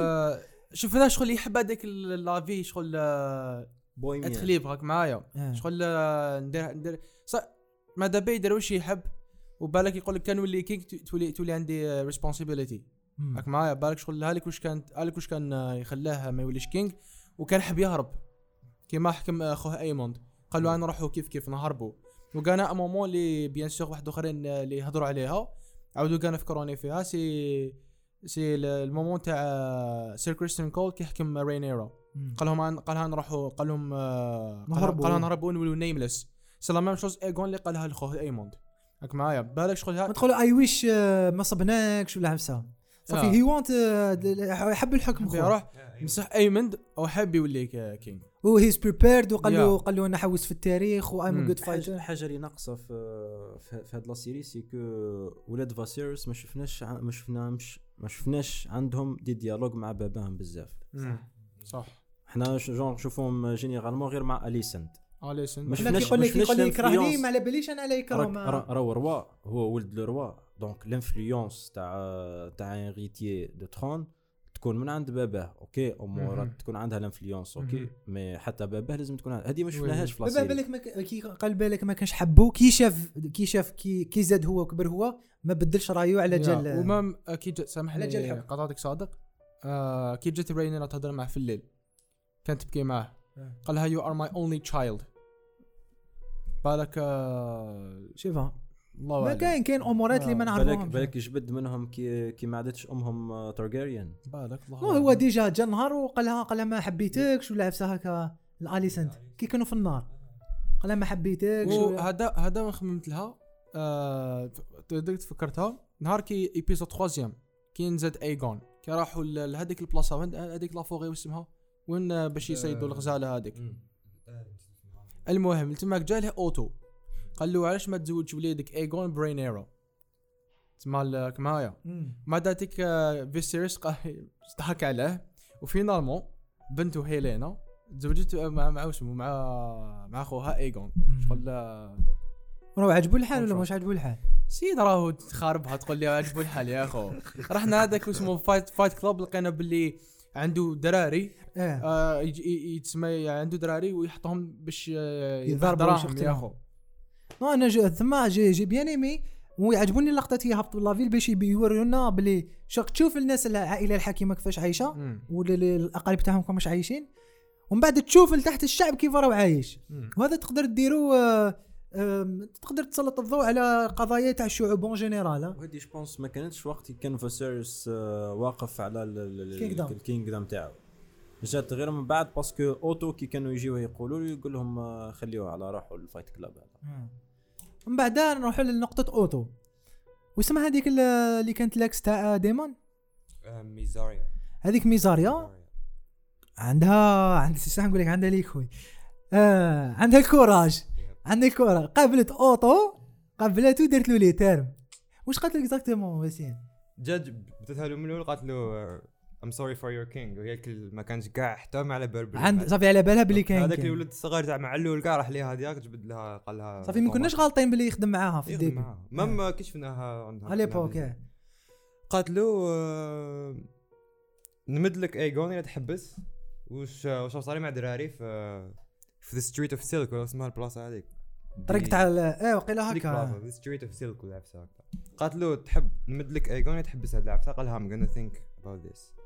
شفنا شغل يحب هذاك la vie شغل bohémienne être libre راك معايا. آه. شغل ندير ندير صح ماذا بي يدير واش يحب وبالك يقول لك كان ولي king ت- تولي تولي عندي responsibility. راك معايا بالك شغل هالك واش كان هالك واش كان يخلاه ما يوليش king وكان حب يهرب. كيما حكم أخوه أيموند. قال له أنا نروحوا كيف كيف نهربوا. وكان moment اللي bien sûr واحد اخرين آه، اللي يهضروا عليها. عاودوا كانوا فكروني فيها. c'est c'est ال- ال moment تاع آه، سير كريستيان كول كي يحكم رينيرا. قال لهم عن- قالها نروحوا قال لهم آه، قال- نهربوا. قالها نهربوا ونولوا nameless c'est la même chose ايغون اللي قالها لخوه أيموند. راك معايا. بالك شغل ها- ندخلوا اي ويش ما صبناكش ولا عفسه صافي آه. هي وانت يحب الحكم خوه. يروح. مسح أيموند أو حاب يولي king. هو he's prepared وقال له. قال له أنا حوس في التاريخ و I'm. good fighter الحاجة اللي ناقصة في في, هاد la série c'est que ولاد فاسيرس ما شفناش ما شفناش ما شفناش عندهم des dialogues مع باباهم بزاف. صح. حنا ش- جون نشوفهم généralement غير مع اليسنت اليسن مش هناك فيناش- يقول لك يقول لي يكرهني. ما على باليش أنا لا يكره راك ما- را- راهو روا هو ولد لو روا donc l'influence تاع تاع un héritier du trône تكون من عند باباه okay amour مهم. تكون عندها l'influence okay. mais حتى باباه لازم تكون هذه ما. شفناهاش في بابا la série بالك ما كي قال بالك ما كانش حبو كي شاف كي شاف كي, كي زاد هو وكبر هو ما بدلش رايو على جال وما كي جال الحب. قطعتك صادق آه كي جات رينيرا تهضر معاه في الليل كانت تبكي معاه آه. قال لها you are my only child بالك آه شوفها الله ما كاين كاين أمورات اللي ما بالك نعرفوهمش. بالك يجبد منهم كي كي ما عادتش أمهم تارجيريان بالك الله هو déjà جا نهار وقال لها قال لها ما حبيتكش ولا عفسه هكا الأليسنت. كي كانوا في النار. قال لها ما حبيتكش وهذا هذا وين خممت لها آه تقدر تفكرتها نهار كي épisode troisième كي نزاد ايغون كي راحوا لهذيك البلاصه وين هذيك la forêt واسمها وين آه، باش يصيدوا الغزالة هذيك المهم تماك جا له أوتو. قال له علاش ما تزوجش وليدك؟ ايغون برينيرو تسمى ال- معايا مم. مع ذاتك آه، فيسيريس [LAUGHS] ضحك عليه. و finalement بنته هيلينا تزوجت مع مع اسمه مع مع اخوها ايغون شغل آه، راهو عجبو الحال ولا. مش عجبو الحال؟ سيد راهو تخاربها تقول لي عجبو الحال يا أخو. [LAUGHS] رحنا هذاك اسمه fight fight club لقينا باللي عنده دراري. آه آه يتسمى عنده دراري ويحطهم باش آه، يضربوا يا أخو. أنا ثم j'ai, j'ai bien aimé ويعجبوني اللقطات يهبطوا la ville باش يوريونا بلي شوف تشوف الناس العائله الحكيمه كيفاش عايشة مم. والأقارب تاعهم كيفاش عايشين. ومن بعد تشوف لتحت الشعب كيف راهو عايش. وهذا تقدر ديرو آه، تقدر تسلط الضوء على قضايا تاع الشعوب en général وهذه je pense ما كانتش وقت كان فاسيرس واقف على. ال kingdom تاعو. جات غير من بعد parce que اوتو كي كانوا يجيو يقولوا له يقول لهم آه، خليوه على روحه ال fight club هذا. من بعد نروحوا لنقطة أوتو. واسمها هذيك ال- اللي كانت l'ex تاع ديمون؟ آه، ميزاريا. هذيك ميزاريا؟ عندها عندها شو نقول لك؟ عندها les couilles آه عندها ال courage. عندها ال courage. قابلت أوتو قابلته ودرت له les termes. واش قالت له exactement وسيم؟ جاج بدتها له من الأول قالت له ام سوري فور يور كينج وهي كل ما كانش كاع احترم على بربر عند صافي على بالها بلي كاين هذاك. الولد الصغير تاع معلول كاع راح ليها هذيك جبد لها قال لها صافي ما كناش غالطين بلي يخدم معاها في الديبي. مام كي شفناها عندها؟ على ليبوك. آه. قالت له آه، نمد لك ايجون اذا تحبس. وش وش صار مع دراري في في ذا ستريت اوف سيلك ولا اسمها البلاصة هذيك؟ طريق تاع آه وقيلا هكا. ذا ستريت اوف سيلك ولا عفسه هكا. قالت له تحب نمد لك ايجون تحبس هاد العفسه قال لها I'm gonna think about this.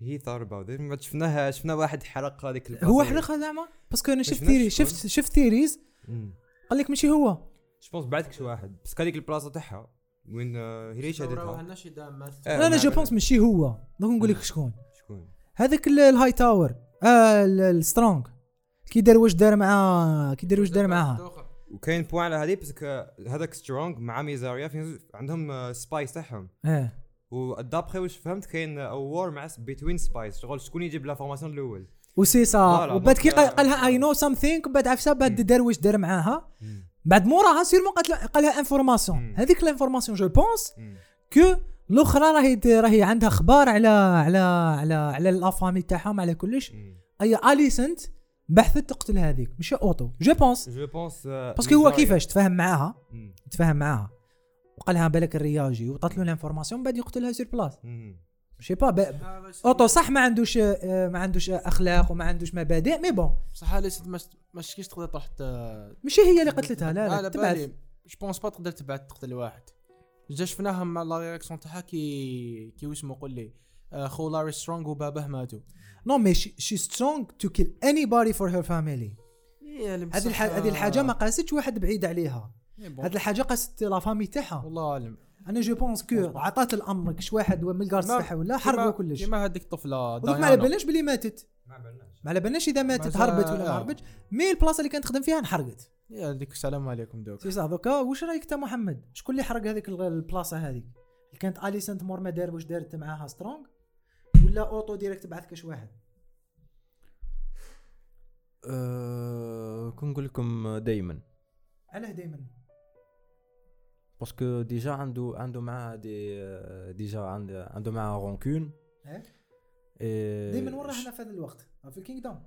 هي about it بعد شفناها شفنا واحد حرق هذيك. هو حرقها زعما؟ parce que أنا ما شفت theory. شفت شفت theories. قال لك ماشي هو. je pense بعثك شي واحد. بس هذيك البلاصة تاعها. وين آه، هي ليش هدتها آه، لا أنا مع- je pense ماشي هو. دوك نقول لك شكون. شكون؟ هذاك ال- الهاي تاور آه ال- السترونغ كي دار واش دار مع كي دار واش دار معاها. وكاين point على هذه بس هذاك سترونج مع ميزاريا في عندهم spies تاعهم. آه. ودابخي واش فهمت كاين war مع between spies شغل شكون يجيب l'information الأول؟ وسي سا وبعد كي قالها I know something بعد عفسة بعد. دار واش دار معاها. بعد موراها sûrement قالت له- قالها information. هذيك ال information je pense que الأخرى راهي راهي عندها أخبار على على على على la famille تاعهم على كلش. أي اليسنت بعثت تقتل هذيك ماشي أوتو. je pense je pense parce que هو كيفاش تفاهم معاها؟ تفاهم معاها. وقالها بالك الرياجي وعطات له ال information بعد يقتلها sur place ماشي pas ب- أوتو صح ما عندوش آه، ما عندوش أخلاق وما عندوش مبادئ mais bon. صح ليست مش مش كيش تقدر تروح ماشي هي اللي قتلتها لا لا تبعث بالي je pense pas تقدر تبعث تقتل واحد. جا شفناها مع la réaction تاعها كي كي واسمه قول لي آه، خو لاري سترونغ وباباه ماتوا. no mais she strong to kill anybody for her family هذه الح... هذه الحاجة ما قاستش واحد بعيد عليها. هذه الحاجة قاست la famille تاعها والله أعلم. أنا je pense que عطات الامر كش واحد من ال guards تاعها ولا حرقوا كلش. كيما هذيك الطفلة ما على بالناش بلي ماتت. ما على بالناش. إذا ماتت ما هربت ولا ما آه. هربتش. mais البلاصة اللي كانت تخدم فيها انحرقت. يا هذيك السلام عليكم دوك. c'est صح دوكا واش رأيك انت محمد؟ شكون اللي حرق هذيك ال- البلاصة هذيك؟ اللي كانت اليسنت مور ما دار واش دارت معاها سترونغ ولا اوتو direct بعث كاش واحد؟ أه كون نقول لكم دائما علاه دائما parce que déjà عنده عنده معاه dé- déjà عنده عنده معاه rancune دائما وين راهنا في هذا الوقت في ال kingdom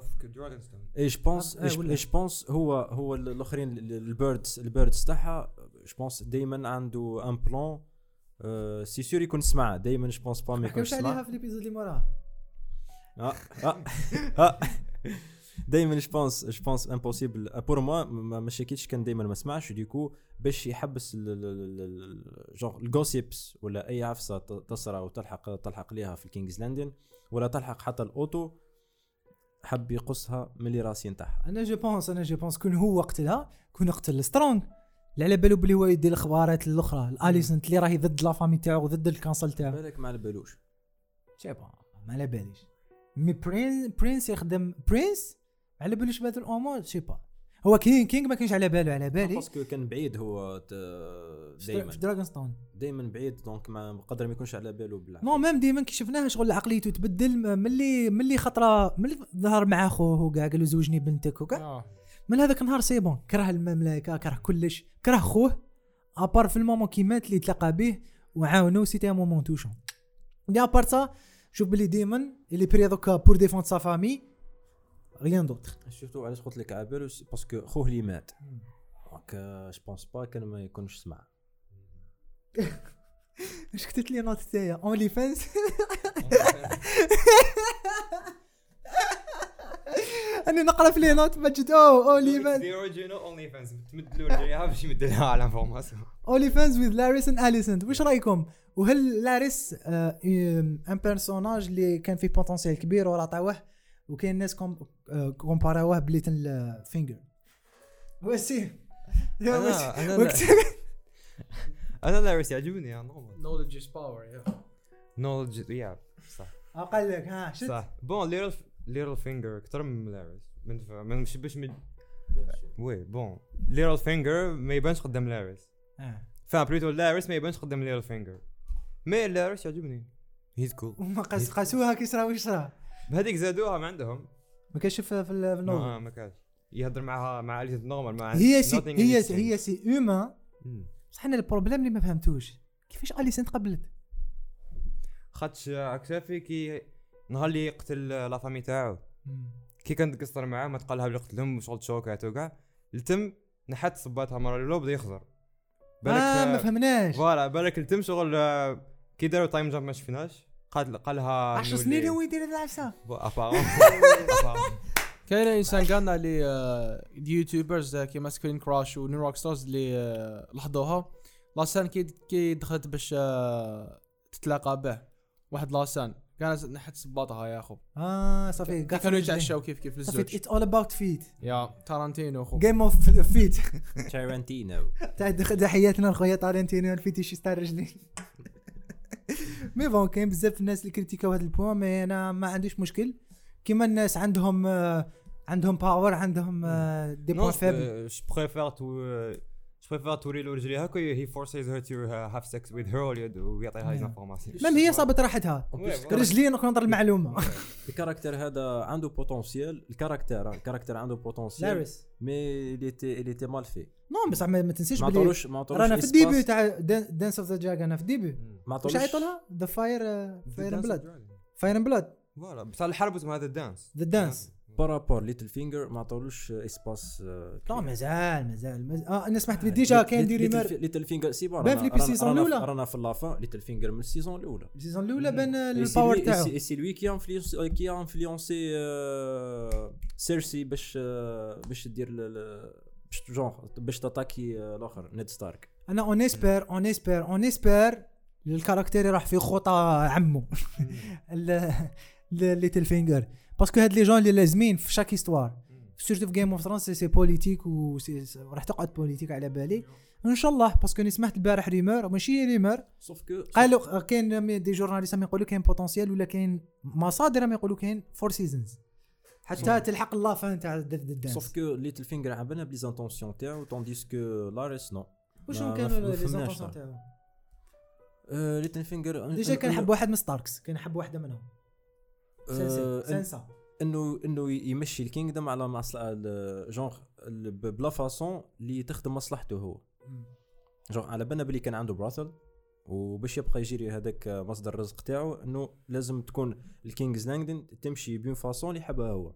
stone اي je pense ولا. اي je pense هو هو ال- الاخرين ال- ال birds ال birds تاعها je pense دائما عنده un plan c'est sûr يكون سمع دائما je pense pas ما ما يكونش حكيوش عليها سمع في l'épisode اللي موراها آه آه آه دائما je pense je pense impossible pour moi ما شكيتش كان دائما ما سمعش. dès que باش يحبس جونغ ال gossips ولا أي عفسة تصرى وتلحق تلحق ليها في King's Landing ولا تلحق حتى الأوتو حب يقصها من اللي راسي نتاعها. أنا je pense أنا je pense كون هو قتلها كون قتل سترونغ لا على بالو بلي هو يدير الاخبارات الأخرى. الاليسنت اللي راهي ضد la famille تاعو وضد ال council تاعو. بالك ما على بالوش. je sais pas ما على باليش. mais prin- prince يخدم prince على بالوش بهذا الأمور؟ je sais pas هو king king ما كانش على باله على بالي. parce que كان بعيد هو دائما في Dragonstone. دائما بعيد donc ما قدر ما يكونش على باله بالعكس no même ديما كي شفناه شغل عقليته تبدل ملي ملي خطره ملي ظهر مع خوه وكاع قال له زوجني بنتك وكاع آه. من هذاك النهار c'est bon كره المملكة كره كلش كره خوه à part في ال moment كي مات اللي تلاقى به وعاونو c'était un moment touchant يا à part ça شوف بلي ديما il est prêt دوكا pour défendre sa famille rien d'autre شفتو علاش قلت لك بالو parce que خوه اللي مات donc je pense pas كان ما يكونش سمع اش كتبت les notes تاعي OnlyFans أنا نقرا في les notes مجد أو OnlyFans the original OnlyFans تمد له رجليها باش يمد لها على information OnlyFans with Larys and Alicent واش رايكم وهل لاريس un personnage اللي كان فيه potentiel كبير وراه طاوه وكاين الناس comme آه، compar اوه بليتل فينجر وسي أنا أنا [LAUGHS] أنا لاريس يعجبني is power yeah. knowledge yeah صح. أقل لك ها شفت صح. بون ليتل ليتل فينجر أكثر من لاريس من ف- من مش باش من وي بون ليتل فينجر ما يبانش قدام لاريس. فاهم بليتو لاريس ما يبانش قدام ليتل فينجر مي لاريس يعجبني هيز كول وما قاس قاسوها كي صرا واش صرا؟ بهذيك زادوها ما عندهم. ما كانش في في ال- في النوفل ما ما كانش يهضر معها مع اليس نورمال ما هي سي هي سي. هي سي مم. بصح أنا البروبليم اللي ما فهمتوش. كيفاش اليسنت قبلت خاطش اكتافي كي نهار اللي يقتل la famille تاعو. كي كان تقصر معاه ما تقالها بلي قتلهم وشغل ت choqu ات وكاع التم نحت صباتها مرة الاولى بدا يخزر آه ما فهمناش. voilà بالك التم شغل آه، كي داروا time jump ما شفناش. قال قالها 10 سنين هو يدير هذا العفسه [LAUGHS] كاين إنسان قالنا اللي آه، ال YouTubers آه، كيما Screen Crush و New Rockstars اللي آه، لاحظوها. la scène كي كي دخلت باش تتلاقى به. واحد la scène. كان نحت صباطها يا أخو. آه صافي كانوا يتعشاو كيف كيف صافي للزوج. it's all about feet يا تارانتينو أخو. game of feet تارانتينو تاع تحياتنا لخويا تارنتينو ال fétichiste تاع الرجلين mais bon كاين بزاف الناس اللي critiqu او هذا ال point mais أنا ما عنديش مشكل. كيما الناس عندهم آه، عندهم power عندهم des points faibles je préfère tu préfères توري له رجليها كي he forces her to have sex with her ويعطيها les Yeah. informations même هي صابت راحتها. رجلين contre المعلومة. [LAUGHS] ال caractère هذا عنده potentiel ال caractère ال caractère عنده potentiel لاريس mais il était il était mal fait. non بصح ما تنسيش ما بلي عطولوش ما عطولوش رانا في. ال début تاع Dance of the جاك أنا في ال début. ما واش عطولوش عيطوا لها؟ the fire fire blood fire blood voilà بصح الحرب اسمها هذا ال Dance the Dance par rapport ليتل فينجر ما عطولوش espace لا مازال مازال آه أنا سمعت بلي déjà كاين des rumeurs ليتل فينجر c'est bon بان في ال saison الأولى. رانا في la fin ليتل فينجر من ال saison الأولى. ال saison الأولى بان ال power تاعو influencé qui a influencé euh, Cersei باش آه، باش دير باش جونغ باش t attaquer آه، الآخر Ned Stark أنا on espère on espère on espère ال caractère راح في خطى عمو [LAUGHS] ليتل فينجر. parce que هاد les gens اللي لازمين في chaque histoire surtout في Game of Thrones c'est politique وراح تقعد politique على بالي. ان شاء الله parce que اني سمعت البارح rumeur ماشي rumeur sauf que قالوا كاين des journalistes راهم يقولوا كاين potentiel ولا كاين مصادر راهم يقولوا كاين four seasons حتى تلحق ال la fin تاع ال Dance sauf que ليتل فينجر على بالنا بلي intentions تاعو tandis que لاريس non واش كانوا les intentions. تاعو؟ ليتل فينجر déjà كان حب واحد من ستاركس كان حب واحدة منهم. سانسا سانسا إنه إنه يمشي ال kingdom على مصلحة genre ب la façon اللي تخدم مصلحته هو. جونغ على بالنا بلي كان عنده brothel وباش يبقى يجري هذاك مصدر الرزق تاعو إنه لازم تكون ال King's Landing تمشي ب une façon اللي يحبها هو.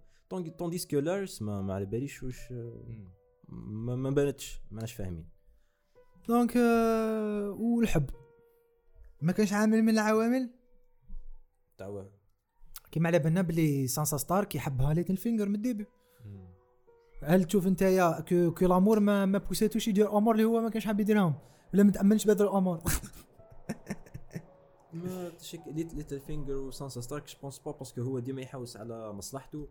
tandis que لارس ما ما على باليش واش ما, ما بانتش ماناش فاهمين. donc آه، والحب. ما كانش عامل من العوامل؟ تاع كيما على بالنا بلي سانسا ستارك يحبها ليتل فينجر من ال début. هل تشوف انت يا que, que l'amour ما ما pousser توش يدير امور اللي هو ما كانش حاب يديرهم؟ ولا ما تامنش بهذا الأمور؟ [LAUGHS] ما تشك ليتل فينجر وسانسا ستارك je pense pas parce que هو ديما يحوس على مصلحته.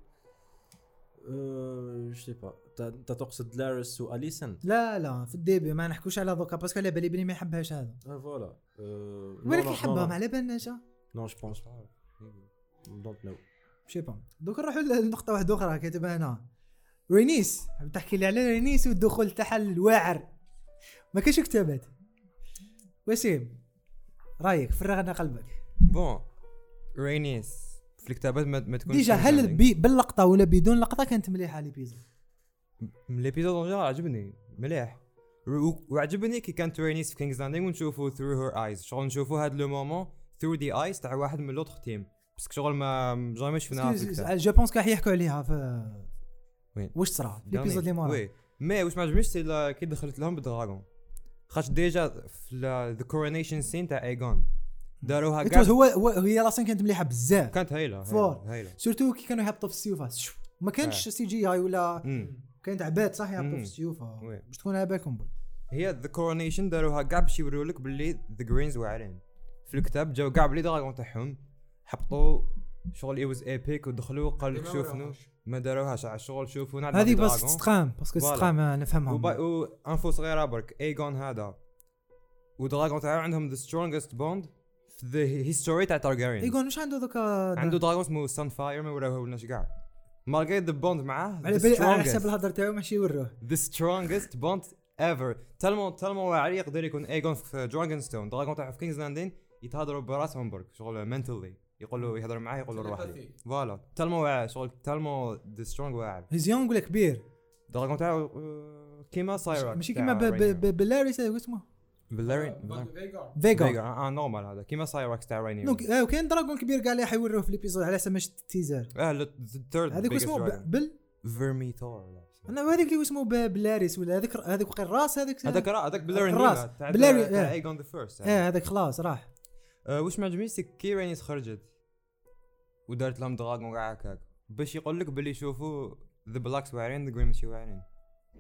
أه je pas انت تقصد لارس واليسن لا لا في ال début ما نحكوش على دوكا parce que على بالي بلي ما يحبهاش هذا. أه voilà. أه ولكن يحبها ما على بالناش non je pense don't know j'sais pas donc نروحوا لنقطة واحدة أخرى كاتبها هنا. رينيس تحكي لي على رينيس والدخول تاعها الواعر ما كاينش كتابات. وسيم رأيك فرغ لنا قلبك. bon رينيس في الكتابات ما, ما تكونش déjà هل بي باللقطة ولا بدون لقطة كانت مليحة l'épisode l'épisode en général عجبني مليح. وعجبني كي كانت رينيس في King's Landing ونشوفوا through her eyes شغل نشوفوا هاد le moment through the eyes تاع واحد من l'autre team. بس شغل ما jamais شفناها في je pense كاع يحكوا عليها في وين؟ واش صرا l'épisode اللي مورا oui mais واش ما عجبنيش c'est كي دخلت لهم بال dragon خاطش déjà في the coronation scene تاع ايغون داروها كاع هو هو هي la scène كانت مليحة بزاف كانت هايله fort. هايله surtout كي كانوا يهبطوا في السيوفات شو. ما كانش CGI ولا. كانت عباد صح يهبطوا في مم. السيوف oui. باش تكون على بالكم. هي the coronation داروها كاع باش يوريو لك باللي the Greens واعرين في الكتاب جاو كاع بلي dragon تاعهم حبطوا شغل it was epic ودخلوا قال لك شوفنا ما داروهاش على الشغل شوفوا نعرف هذه بس dragon. تستقام parce que آه، نفهمها. une info صغيرة برك ايجون هذا. و dragon تاعو عندهم the strongest bond في the history تاع تارجاريان يقول واش عنده دوكا عنده dragon اسمه Sunfyre ما وراوه لناش كاع malgré the bond معاه على بالي على حساب الهضره تاعو ماشي يوروه. the strongest bond ever tellement tellement واعر يقدر يكون ايجون في Dragonstone dragon تاعو في King's Landing يتهضروا براسهم برك شغل mentally يقولوا يهضر معاه يقول له روح لي. voilà. tellement واعر شغل tellement the strong واعر his young ولا كبير؟ دراغون تاعو آه، كيما سايراك ماشي كيما ب- ب- ب- بلاريس هذا اسمه؟ بلارين فيجا فيجا آه نورمال هذا. كيما سايراكس تاع رايني دونك آه، وكاين دراغون كبير كاع اللي حيوروه في الإبيزود على أساس ماش تيزر آه الثيرد هذاك اسمه بل؟ فيرميثور أنا هذاك اللي اسمه بلاريس ولا هذاك هذاك وقع الراس هذاك هذاك راه هذاك الراس. بلاري- تاع آه. ايجون ذا فيرست آه هذاك خلاص راح. واش ما عجبنيش كي رينيس خرجت. ودارت لهم dragon كاع هكاك. باش يقول لك باللي شوفوا the Blacks واعرين the ماشي واعرين.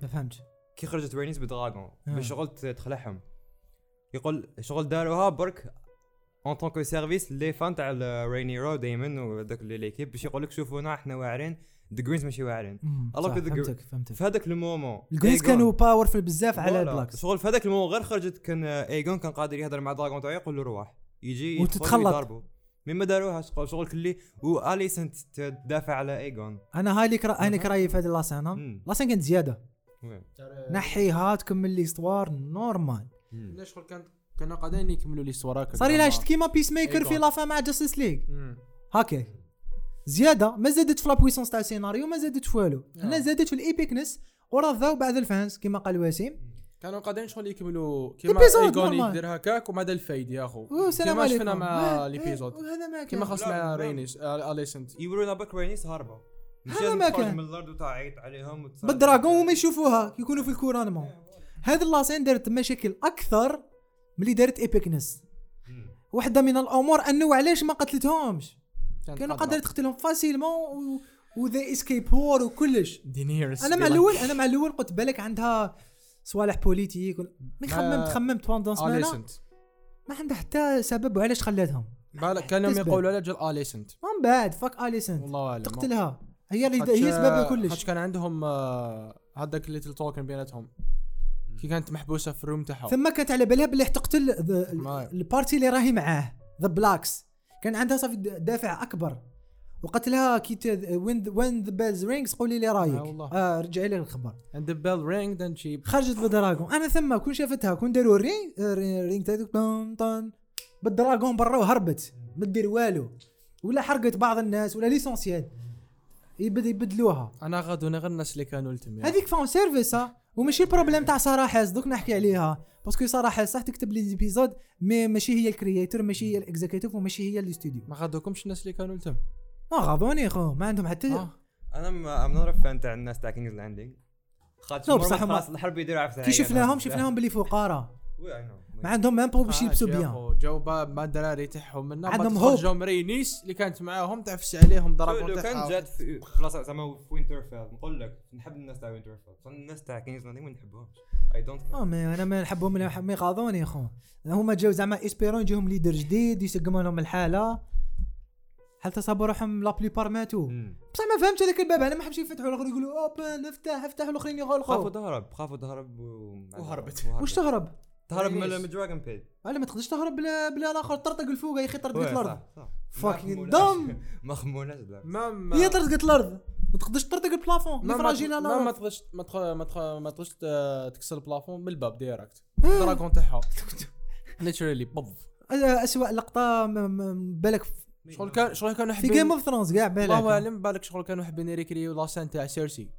ما فهمتش. كي خرجت رينيس ب dragon آه. باش شغل تخلعهم. يقول شغل داروها برك en tant que service les fans تاع رينيرو دايما وذاك اللي l'équipe باش يقول لك شوفونا إحنا واعرين the Greens ماشي واعرين. الله فهمتك فهمتك. في هذاك ال moment ال Greens كانوا powerful بزاف على. ال Blacks شغل في هذاك ال moment غير خرجت كان ايجون كان قادر يهضر مع dragon تاعو يقول له روح. يجي وتتخلط. يضربه مي ما داروها شغل شغل كلي واليسنت تدافع على ايجون أنا هاي اللي كرا... هاي اللي كراي في هذه لاسين مم. لاسين كانت زيادة. نحيها تكمل لي ستوار نورمال. ليش شغل كان كانوا قاعدين يكملوا لي ستوراك صار لها شفت كيما بيس ميكر في. لافا مع جاستس ليغ هاكا زيادة. ما زادت في لابويسونس تاع السيناريو ما زادت في والو. هنا زادت في الايبيكنس ورضاو بعض الفانز كما قال وسيم. كانوا قاعدين شغل يكملوا كيما ايجون نورمال. يدير هكاك وما دا الفايد يا أخو. والسلام كيما شفنا مع آه، آه، ما كيما خاص مع. رينيس آه، آليسنت. يورونا برك رينيس هاربه هذا ما تخرج كان. من الأرض وتعيط عليهم. بالدراغون وما يشوفوها يكونوا في الكورانمون هذه اللاسين دارت مشاكل أكثر من اللي دارت إيبيكنس. واحدة من الأمور أنه علاش ما قتلتهمش. كانوا. قادر تقتلهم فاسيلمون وذا اسكيب وور وكلش. دينيرس أنا مع الأول أنا مع الأول قلت بالك عندها صوالح بوليتيك مي خممت خممت بوندون سمانه اليسنت ما عندها حتى سبب وعلاش خلاتهم؟ بالك كانوا تسبب. يقولوا على جل اليسنت من بعد فاك اليسنت والله أعلم تقتلها. هي اللي هي سبب خاطش كلش كان عندهم آه، هذاك الليتل توكن بيناتهم. كي كانت محبوسة في الروم تاعها ثم كانت على بالها باللي تقتل. البارتي اللي راهي معاه ذا بلاكس كان عندها صافي دافع أكبر. وقتلها كي وين وين ذا بيلز رينجز قولي لي رأيك. آه والله. آه رجعي لي الخبر. عند بيل رينج دان شي خرجت بالدراغون أنا ثم كون شافتها كون داروا الرينج رينج تاعك طن طن. بالدراغون برا وهربت ما دير والو. ولا حرقت بعض الناس ولا ليسونسيال. يبد يبدلوها. أنا غادونا غير الناس اللي كانوا لتم هذيك فون سيرفيس ها وماشي البروبليم تاع صراحة دوك نحكي عليها. باسكو صراحة صح تكتب لي زيبيزود مي ماشي هي الكرياتور ماشي هي الاكزيكتيف وماشي هي الإستوديو. ما غادوكمش الناس اللي كانوا لتم ما غاضوني خو ما عندهم حتى آه. أنا ما I'm not fan تاع الناس تاع King's Landing خاطر لا، مرة بصح هما- خلاص الحرب يديروا عفسة. كي شفناهم شفناهم باللي فقراء ما عندهم même pas باش يلبسوا bien جاو با- مع الدراري تاعهم. منا عندهم hope. جاو مرينيس اللي كانت معاهم تعفس عليهم dragon لو كان جات في خلاص زعما في Winterfell نقول لك نحب الناس تاع Winterfell الناس تاع King's Landing ما نحبهمش. I don't آه mais أنا ما نحبهم ما ما يغاضوني يا خو هما جاو زعما espérant يجيهم leader جديد يسقموا لهم الحالة. حتى تصابوا روحهم لا بليبار ماتوا بصح ما فهمتش هذاك الباب أنا ما حبش يفتحوا الآخر يقولوا اوبن افتح افتح والاخرين خافوا يغلقوا تهرب خافوا تهرب وهربت. واش تهرب؟ تهرب من. من دراجون بيت. ولا ما تقدرش تهرب بلا بلا الآخر طرطق الفوق يا أخي طرطق وي، الأرض. صح. Fucking ما خموناش. لا. هي طرطقت الأرض. ما تقدرش تطرطق البلافون. ما فراجيل ما ما أنا تقدرش ما تخ- ما تخ- ما تقدرش تكسر البلافون بالباب ديريكت آه. دراغون تاعها. ليترالي بوف. اسوء لقطة بالك شغل كان شغل كانوا في حابين جيم اوف ثرونز كاع بالك الله اعلم بالك شغل كانوا حابين يريكريو لاسان تاع سيرسي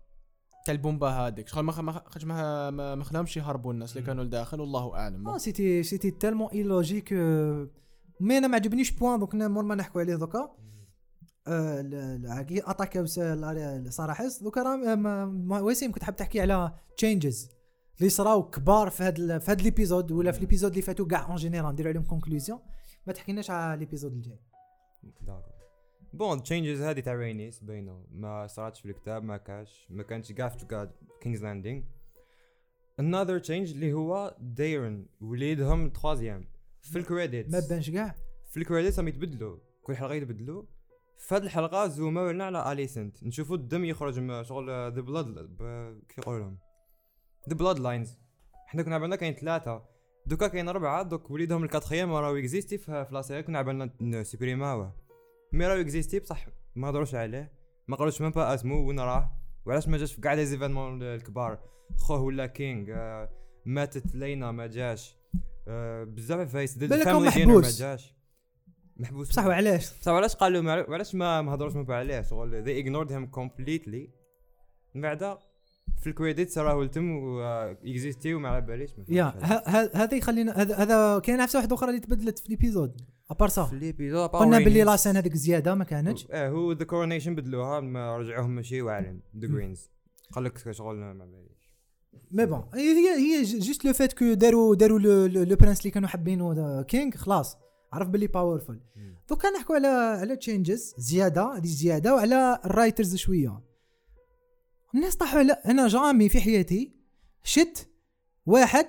تاع البومبا هذيك. شغل ما خ- ما خ- ما ما ما خلاهمش يهربوا الناس اللي كانوا لداخل والله أعلم. آه سيتي سيتي تالمون ايلوجيك مي أنا ما عجبنيش بوان دوك مور ما نحكوا عليه دوكا. كي اتاكاو صراحة دوكا راه ما- ما- وسيم كنت حاب تحكي على تشينجز اللي صراو كبار في هذا في هذا l'épisode ولا في les épisodes اللي فاتوا كاع en général نديروا عليهم conclusion ما تحكيناش على l'épisode الجاي. d'accord. bon changes هذه تاع رينيس باينه ما صارتش في الكتاب ما كاش ما كانش كاع في King's Landing another change اللي هو دايرن وليدهم troisième في ال credits ما بانش كاع في ال credits هم يتبدلوا. كل حلقة يتبدلوا. في هذه الحلقة zoomé لنا على اليسنت نشوفوا الدم يخرج من شغل the blood كيف يقولون ذا بلاد لاينز إحنا كنا عبالنا كاين ثلاثة. دوكا كاين اربعه دوك وليدهم الكاتخيام راهو اكزيستي في لا سيري كنا عبالنا نسيبريماوه مي راهو اكزيستي بصح ما هضروش عليه. ما قالوش ميم با اسمو وين راه وعلاش ما جاش في كاع لي زيفينمون الكبار. خوه ولا كينغ آه ماتت لينا ما جاش. آه بزاف فايس بالك هو ما محبوس. جاش. محبوس. بصح وعلاش؟ بصح علاش قالوا مع- علاش ما ما هضروش مع عليه شغل they ignored him completely. من بعد في الكريديتس راهو تم اكزيستي وما على باليش ما يا هذا. يخلينا هذا هذا كاين عفسه واحدة أخرى اللي تبدلت في ليبيزود أبار في سا الإبيزود قلنا Power باللي. لاسان هذيك زيادة ما كانتش. آه هو ذا كورونيشن بدلوها ما رجعوهم ماشي واعلن ذا جرينز قال لك شغل ما باليش. مي بون هي هي جوست لو فات كو داروا داروا لو برانس اللي كانوا حابينه كينغ خلاص. عرف باللي باورفول دوكا نحكوا على على changes زيادة هذه زيادة وعلى ال writers شوية. الناس طاحوا على أنا jamais في حياتي شت واحد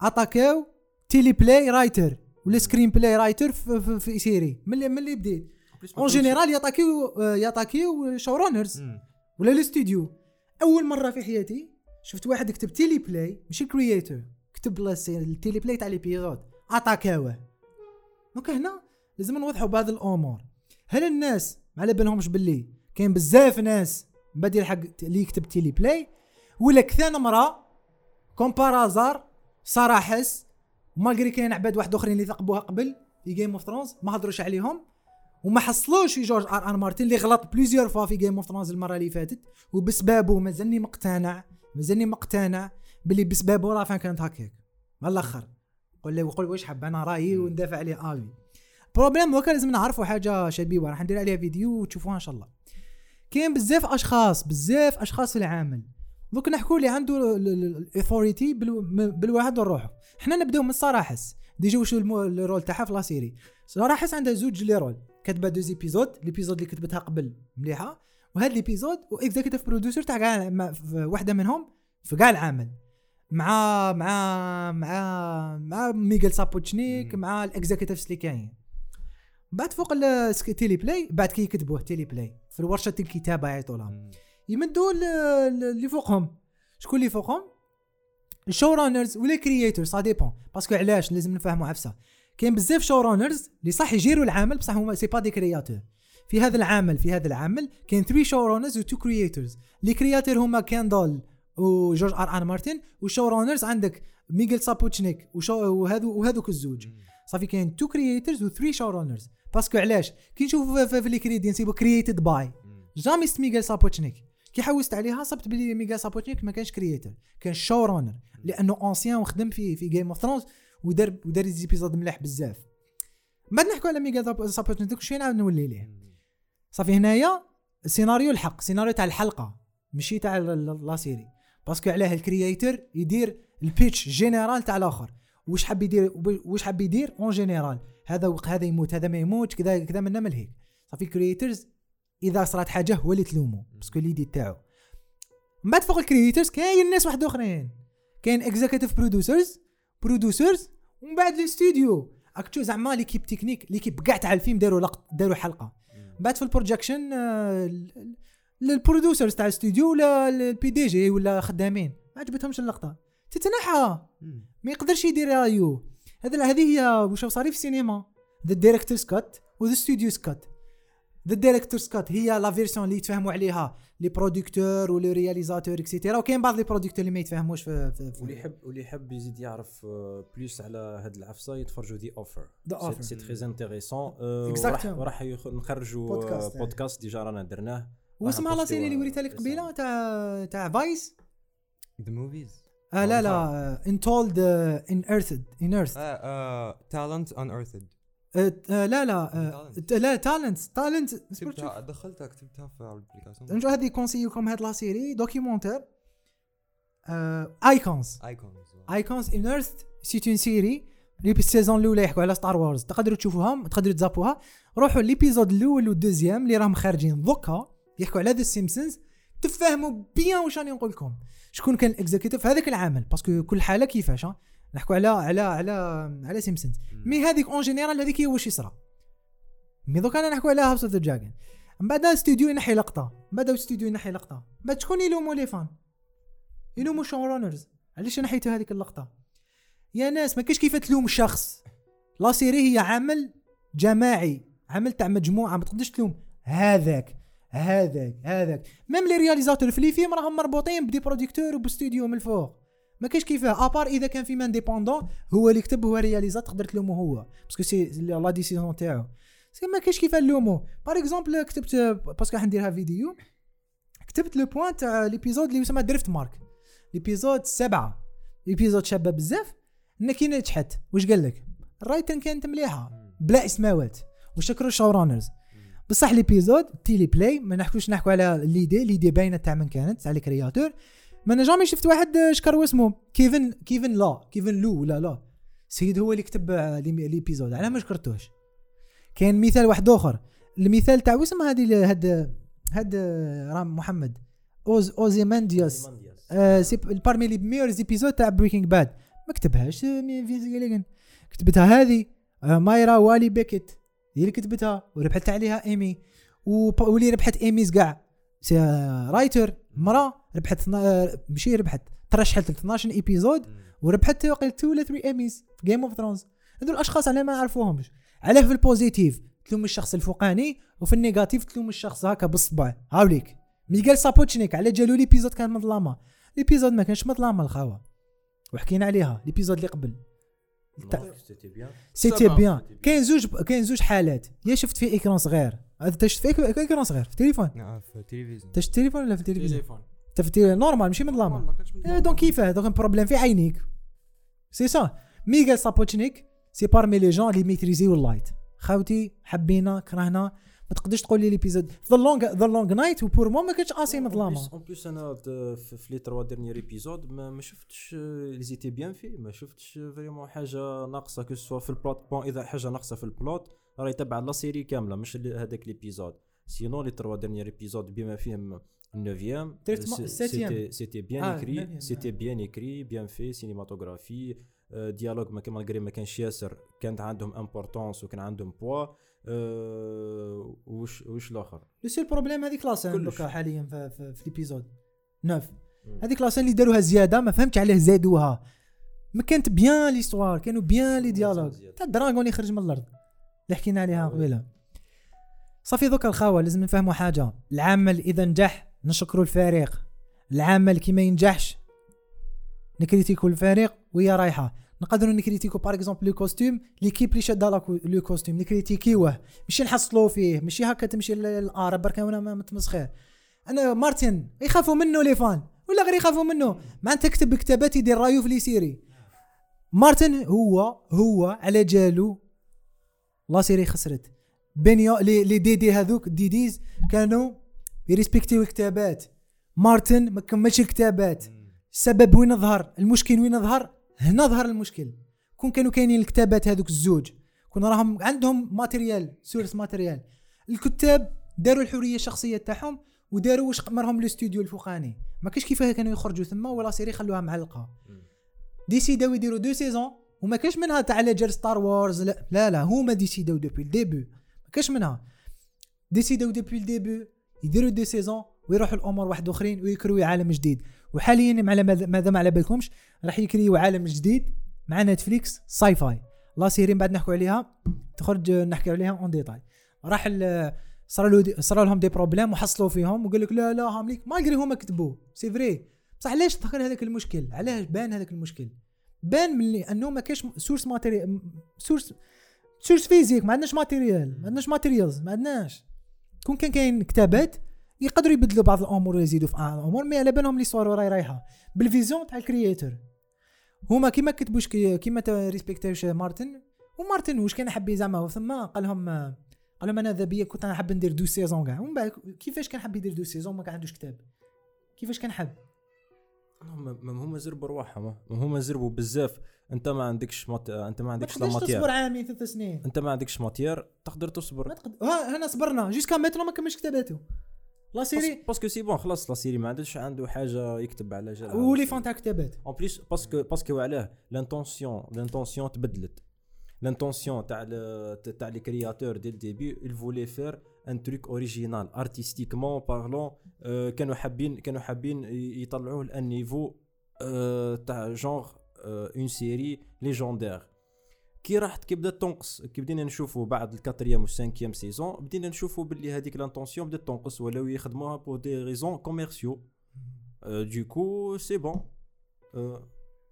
attaqué او teleplay writer ولا screenplay writer في, في, في série من اللي بديت en général ي attaquer و ي attaquer و showrunners ولا الاستوديو أول مرة في حياتي شفت واحد كتب teleplay ماشي creator كتب ال teleplay تاع l'épisode أتاكاوه. دونك هنا لازم نوضحوا بعض الأمور. هل الناس ما على بالهمش باللي كاين بزاف ناس بديل حق اللي يكتب تيلي بلاي ولا كثان مرة كومبارازار صراحس مالغري كاين عباد واحد آخرين اللي ثقبوها قبل في جيم اوف ثرونز ما هضروش عليهم وما حصلوش في جورج آر آر مارتن اللي غلط بليزيور فوا في جيم اوف ثرونز المرة اللي فاتت وبسبابه مازالني مقتنع مازالني مقتنع باللي بسبابه راه فين كانت هكاك. مع الأخر قول له وقول واش حاب أنا رأيي وندافع عليه. avec problème هو كان لازم نعرفوا حاجة شبيبه راح ندير عليها فيديو وتشوفوها إن شاء الله. كاين بزاف أشخاص بزاف أشخاص في العمل. دوك نحكوا اللي عنده ال authority بالواحد نروحوا حنا نبداو من Sara Hess déjà واش ال rôle تاعها في la série Sara Hess عندها زوج لي رول. كاتبة deux épisodes l'épisode اللي كتبتها قبل مليحة وهاد l'épisode و executive producer تاع كاع واحدة منهم في كاع العمل. مع مع مع مع ميغيل سابوتشنيك. مع ال executives اللي كاين بعد فوق ال teleplay بعد كي يكتبوه teleplay في ورشه الكتابه يعيطوا لهم يمدوا اللي فوقهم. شكون اللي فوقهم؟ ال showrunners ولا créateur ça dépend parce que علاش؟ لازم نفهموا عفسه كاين بزاف showrunners اللي صح يجيروا العمل بصح هما c'est pas des créateurs في هذا العمل في هذا العمل كاين 3 showrunners و 2 creators les créateurs هما كوندال وجورج ار ار مارتن وال showrunners عندك ميغيل سابوتشنيك وشو وهذو وهذوك الزوج. صافي كاين 2 creators و 3 showrunners parce que علاش؟ كي نشوفوا في, في les crédits نصيبو created by jamais اسم ميغيل سابوتشنيك. كي حوست عليها صبت بلي ميغيل سابوتشنيك ما كانش creator كان showrunner لأنه ancien وخدم في في Game of Thrones ودار ودار épisodes ملاح بزاف. بعد نحكوا على ميغيل سابوتشنيك شوية نعاود نولي ليه؟ صافي هنايا سيناريو الحق سيناريو تاع الحلقة ماشي تاع la série parce que علاه ال creator يدير ال pitch général تاع الآخر. واش حاب يدير واش حاب يدير en général هذا وق هذا يموت هذا ما يموت كذا كذا منا من هيك صافي ال creators إذا صرات حاجة هو اللي تلومه parce que l'idée تاعو. من بعد فوق ال creators كاين ناس واحد آخرين. كاين executive producers producers ومن بعد الاستوديو اكتو زعما l'équipe technique l'équipe كاع تاع الفيلم داروا لقط داروا حلقة. بعد في ال projection آه، ال producers تاع الاستوديو ولا ال PDG ولا خدامين. ما عجبتهمش اللقطة. تتنحى. ما يقدرش يدير رايو هذا هذه هي واش صاري في السينما. the director's cut و the studio's cut the director's cut هي la version اللي يتفاهموا عليها. les producteurs و les réalisateurs et cetera وكاين بعض les producteurs اللي ما يتفاهموش في, في, في واللي يحب واللي يحب يزيد يعرف آه، بلوس على هاد العفسة يتفرجوا دي اوفر The Offer. سي تري انتريسون Exactement. وراح نخرجوا Podcast، آه، بودكاست ديجا رانا درناه. واسمها لا سيري اللي وريتها لك قبيلة تاع تاع فايس ذا موفيز آه لا لا انتولد ان ايرثد ان ايرث تالنت ان ايرثد لا لا آه، لا تالنت تالنت كتبتها دخلتها كتبتها في الابليكاسيون. نجو هذه كونسيوكم هاد la série documentaire Icons Icons Icons Unearthed c'est une série اللي بال saison الاولى يحكوا على Star Wars تقدروا تشوفوها تقدروا تزابوها. روحوا l'épisode الأول وال deuxième اللي راهم خارجين. donc يحكوا على The Simpsons تفهموا bien واش راني نقول لكم. شكون كان ال executive في هذاك العمل؟ parce que كل حالة كيفاش نحكوا على على على على Simpsons mais هذيك en général هذيك هي واش يصرى mais donc أنا نحكوا على House of the Dragon من بعد الاستوديو ينحي لقطة. من بعد الاستوديو ينحي لقطة. من بعد شكون يلوموا les fans يلوموا showrunners علاش نحيتوا هذيك اللقطة؟ يا ناس ما كاش كيف تلوم شخص. la série هي عمل جماعي. عمل تاع مجموعة ما تقدرش تلوم هذاك. هذاك هذاك. même les réalisateurs في les films راهم مربوطين ب des producteurs وبستوديو من الفوق. ما كاش كيفاه à part إذا كان في indépendant هو اللي كتب هو réalisa تقدر تلومه هو. parce que c'est la décision تاعو c'est ما كاش كيفاه نلومو par exemple كتبت parce que راح نديرها فيديو كتبت le point تاع l'épisode اللي يسمى Driftmark l'épisode سبعة. l'épisode شابة بزاف. كي نجحت واش قال لك؟ ال writing كانت مليحة. بلا إسماوات. وشكروا ال showrunners بصح l'épisode teleplay ما نحكوش نحكوا على l'idée l'idée باينه تاع من كانت تاع ال créateur ما أنا jamais شفت واحد آه، شكر اسمه كيفن كيفن لا كيفن لو ولا لا سيد هو اللي كتب آه، l'é- l'épisode علاه ما شكرتوش كاين مثال واحد اخر المثال تاع واسم هذه هاد هاد آه، رام محمد Oz Ozymandias آه، c'est parmi les meilleurs épisodes تاع Breaking Bad ما كتبهاش آه، كتبتها هذه آه، مويرا والي بيكيت هي اللي كتبتها وربحت عليها إيمي. واللي ربحت ايميز كاع c'est writer مرا ربحت ماشي ربحت. ترشحت ل 12 épisodes وربحت واقيلا 2 ولا 3 ايميز في Game of Thrones هذو الأشخاص على ما نعرفوهمش علاه في ال positif تلوم الشخص الفوقاني وفي ال négatif تلوم الشخص هكا بالصبع. هاوليك. ميغال سابوتشنيك على جالو l'épisode كان مظلمة. l'épisode ما كانش مظلمة الخاوة. وحكينا عليها. l'épisode اللي قبل. سيتي. بيان كاين زوج كاين زوج حالات يا شفت في ايكران صغير انت شفت في إيك- ايكران صغير في التليفون نعم في التلفزيون انت شفت التليفون ولا في التلفزيون تليفون انت في التليفون نورمال ماشي كانش إيه، دونك كيفاه دونك بروبليم في عينيك سي سا ميغال سابوتشنيك سي بارمي لي جون اللي ميتريزيو اللايت خاوتي حبينا كرهنا ما تقدرش تقول لي ليبيزود ذا لونج ذا لونج نايت وبور مو ما كانتش آسي مظلمه اون بليس أنا في لي تروا ديرنيير ايبيزود ما, شفتش لي زيتي بيان في ما شفتش فريمون حاجة ناقصة كو سوا في البلوت بون إذا حاجة ناقصة في البلوت راهي تبع لا سيري كاملة مش هذاك ليبيزود سينون لي تروا ديرنيير ايبيزود بما فيهم النوفيام. سيتي بيان اكري سيتي. بيان اكري بيان في سينيماتوغرافي ديالوج ما كان ما كانش ياسر كانت عندهم امبورطونس وكان عندهم بوا أه وش وش الآخر؟ لو سيل بروبليم هذيك لاسين كلش. دوكا حاليا في, في, في ليبيزود 9 هذيك la scène اللي داروها زيادة ما فهمتش علاه زادوها. ما كانت bien l'histoire كانوا bien les dialogues. تاع ال dragon يخرج من الأرض. اللي حكينا عليها قبيلة. صافي دوكا الخاوة لازم نفهموا حاجة. العمل إذا نجح نشكروا الفريق. العمل كي ما ينجحش نكريتيكو الفريق وهي رايحة. نقدروا نكريتيكو par exemple le costume l'équipe اللي شادة le costume نكريتيكيوه. ماشي نحصلوا فيه ماشي هكا تمشي للار بركا وأنا ما متمسخير أنا مارتن يخافوا منه لي فان. ولا غير يخافوا منه. ما أنت تكتب كتابات يدير رايو في لي سيري مارتن هو هو على جالو لا سيري خسرت. بين يو- لي لي دي دي هذوك دي ديز كانوا يريسبكتيو الكتابات مارتن ما كملش الكتابات. السبب وين ظهر المشكل وين ظهر هنا ظهر المشكل. كون كانوا كاينين الكتابات هذوك الزوج كون راهم عندهم ماتيريال سورس ماتيريال الكتاب داروا الحرية الشخصية تاعهم وداروا واش مرهم الاستوديو الفوقاني. ما كاش كيفاه كانوا يخرجوا ثما و la série خلوها معلقة. ديسيداو يديروا deux saisons وما كاش منها تاع ليجر Star Wars لا لا, لا هما ديسيداو depuis ال début ما كاش منها. ديسيداو depuis ال début يديروا deux saisons ويروحوا الأمور واحد آخرين ويكريو عالم جديد. وحاليا على ماذا ما على بالكمش راح يكريو عالم جديد مع Netflix sci-fi. la série بعد نحكوا عليها تخرج نحكي عليها en détail راح صار له صار لهم des problèmes وحصلوا فيهم وقال لك لا لا هامليك ما هما كتبوا c'est vrai بصح علاش ظهر هذاك المشكل؟ علاش بان هذاك المشكل؟ بان ملي أنه ما كاش source material source source physique ما عندناش material ما عندناش materials ما عندناش. كون كان كاين كتابات يقدروا يبدلوا بعض الأمور ويزيدوا في الأمور mais على بالهم لي صور راي رايحة. بال vision تاع ال creator. هما كيما كتبوش كيما ريسبكتوش مارتن ومارتن واش كان حب زعما ثم قال لهم قال لهم أنا ذا كنت أنا حاب ندير deux saisons كاع. ومن بعد كيفاش كان حاب يدير deux saisons؟ ما كان عندوش كتاب. كيفاش كان حاب؟ ما هما زربوا رواحهم. ما هما زربوا بزاف. أنت ما عندكش مات... أنت ما عندكش la matière. تصبر عامين ثلاث سنين. أنت ما عندكش matière تقدر تصبر. ما تقد... ها هنا صبرنا. jusqu'à maintenant ما كملش كتاباته. la série parce que c'est bon خلاص la série ما عندوش عنده حاجة يكتب على جال و les fans تاع كتابات en plus parce que parce que علاه l'intention l'intention تبدلت l'intention تاع تاع les créateurs dès ال début il voulait faire un truc original artistiquement parlant كانوا حابين كانوا حابين يطلعوه ل un niveau تاع genre une série légendaire كي راحت كي بدات تنقص. كي بدينا نشوفوا بعد ال quatrième وال cinquième saison بدينا نشوفوا باللي هذيك l'intention بدات تنقص ولاو يخدموها pour des raisons commerciales donc c'est bon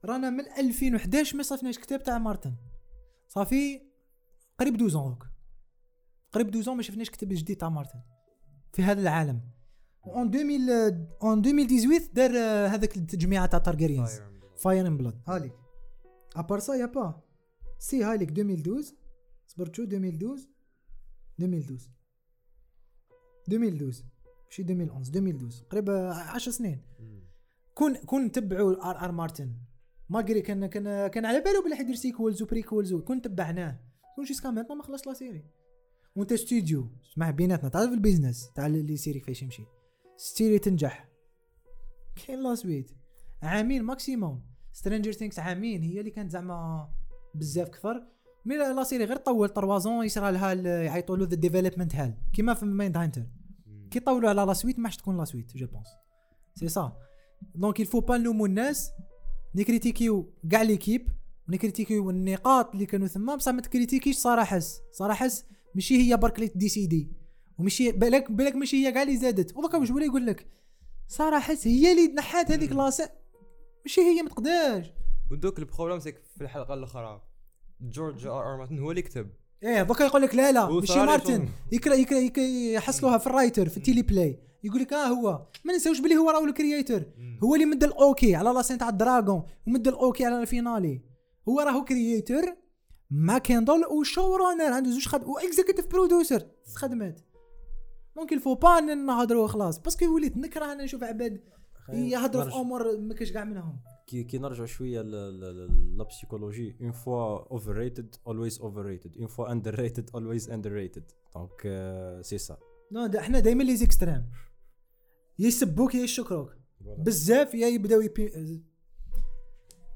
رانا من 2011 ما صفناش كتاب تاع مارتن. صافي قريب 12 دوك قريب 12 ما شفناش كتاب جديد تاع مارتن في هذا العالم. en 2000 en 2018 دار هذاك التجميعة تاع Targaryens Fire and Blood هاليك à part ça y a pas c'est هاليك 2012 صبرت شو 2012 2012 2012 ماشي 2011 2012 قريب 10 سنين. كون كون نتبعوا R R مارتن. malgré كان كان كان على بالو بلي حيدير sequels و prequels كون تبعناه كون jusqu'à maintenant ما خلص la série. وانت ستوديو اسمع بيناتنا تعرف ال business تاع les séries كيفاش يمشي. série تنجح. كاين la suite عامين maximum Stranger Things عامين هي اللي كانت زعما بزاف كثر. mais la série غير طول trois ans يصرى لها يعيطوا له the development hell كيما في Mindhunter كي طولوا على la suite ما تكون la suite je pense c'est ça donc il faut pas نلومو الناس نكريتيكيو كاع l'équipe ونكريتيكيو النقاط اللي كانوا ثما بصح ما تكريتيكيش Sara Hess Sara Hess ماشي هي برك اللي ديسيدي ومشي بالك بالك ماشي هي كاع اللي زادت. ودوكا واش ولا يقول لك؟ Sara Hess هي اللي نحات هذيك la scène ماشي هي ما تقدرش. ودوك ال problème c'est que في الحلقة الأخرى. جورج آر مارتن هو اللي كتب إيه دوكا يقول لك لا لا ماشي مارتن. يكرا يكرا يحصلوها في ال writer في ال teleplay. يقول لك آه هو. ما ننساوش بلي هو راهو ال creator هو اللي مد ال OK على la scène تاع ال dragon ومد ال OK على ال finale. هو راهو creator مع Condal و showrunner عنده زوج خد و executive producer خدمات donc il faut pas نهضروا خلاص. parce que وليت نكره أنا نشوف عباد يهضروا في أمور ما كاش كاع منهم. كي كي نرجع شوية la psychologie une fois overrated always overrated une fois underrated always underrated donc c'est ça non إحنا دائما les extrêmes يسبوك يا يشكروك بزاف يا يبداو يبي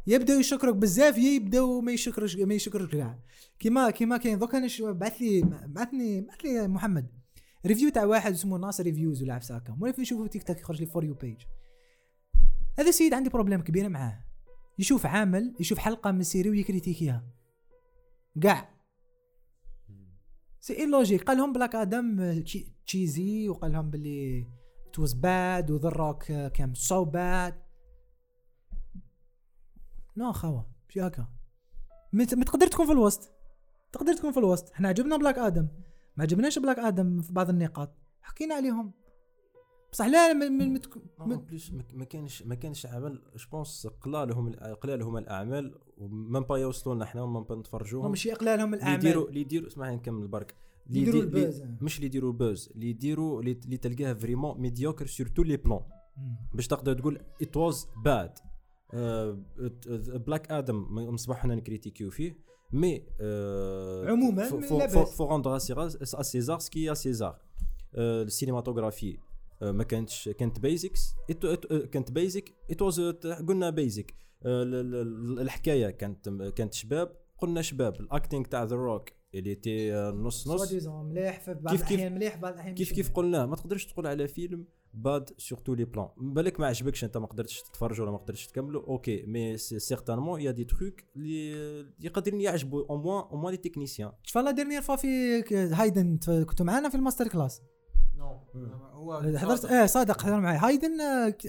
يبداو يشكرك. بزاف يا يبداو ما يشكرش ما يشكرش كاع كيما كيما كاين دوكا أنا بعث لي بعثني بعث لي محمد. review تاع واحد اسمه ناصر Reviews ولا عفسه هكا. مولي نشوفو في تيك توك يخرج لي for you page هذا السيد عندي problème كبير معاه. يشوف عامل يشوف حلقة من série ويكريتيكيها كاع c'est logique قال لهم Black Adam cheesy وقال لهم باللي it was bad و The Rock كان so bad. non خوا ماشي هكا. ما تقدر تكون في الوسط. تقدر تكون في الوسط. إحنا عجبنا Black Adam. ما عجبناش Black Adam في بعض النقاط. حكينا عليهم. بصح لا ما كانش ما كانش عمل. je pense قلالهم قلالهم الأعمال ومن با يوصلوا لنا حنا ومن با نتفرجوهم ماشي اقلالهم الأعمال. اللي يديروا اللي يديروا اسمعني نكمل برك. اللي يديروا ال buzz. مش اللي يديروا ال buzz اللي يديروا اللي تلقاه vraiment médiocre sur tous les plans باش تقدر تقول it was bad Black Adam مصباح حنا نكريتيكيو فيه mais عموماً، لا بأس. faut rendre à César ce qui est à César ال cinématographie آه، ما كانتش كانت basic كانت basic it was قلنا basic الحكاية كانت كانت شباب. قلنا شباب. ال acting تاع The Rock اللي تي نص نص. مليح في بعض الأحيان مليح بعض الأحيان كيف كيف. قلنا ما تقدرش تقول على فيلم bad sur tous les plans بالك ما عجبكش أنت ما قدرتش تتفرج ولا ما قدرتش تكمله؟ okay. mais certainement y a des trucs اللي يقدروا يعجبوا. au moins au moins les techniciens شوف la dernière fois في هايدن كنتوا معنا في ال master class. هو حضرت آه صادق حضر معي. هايدن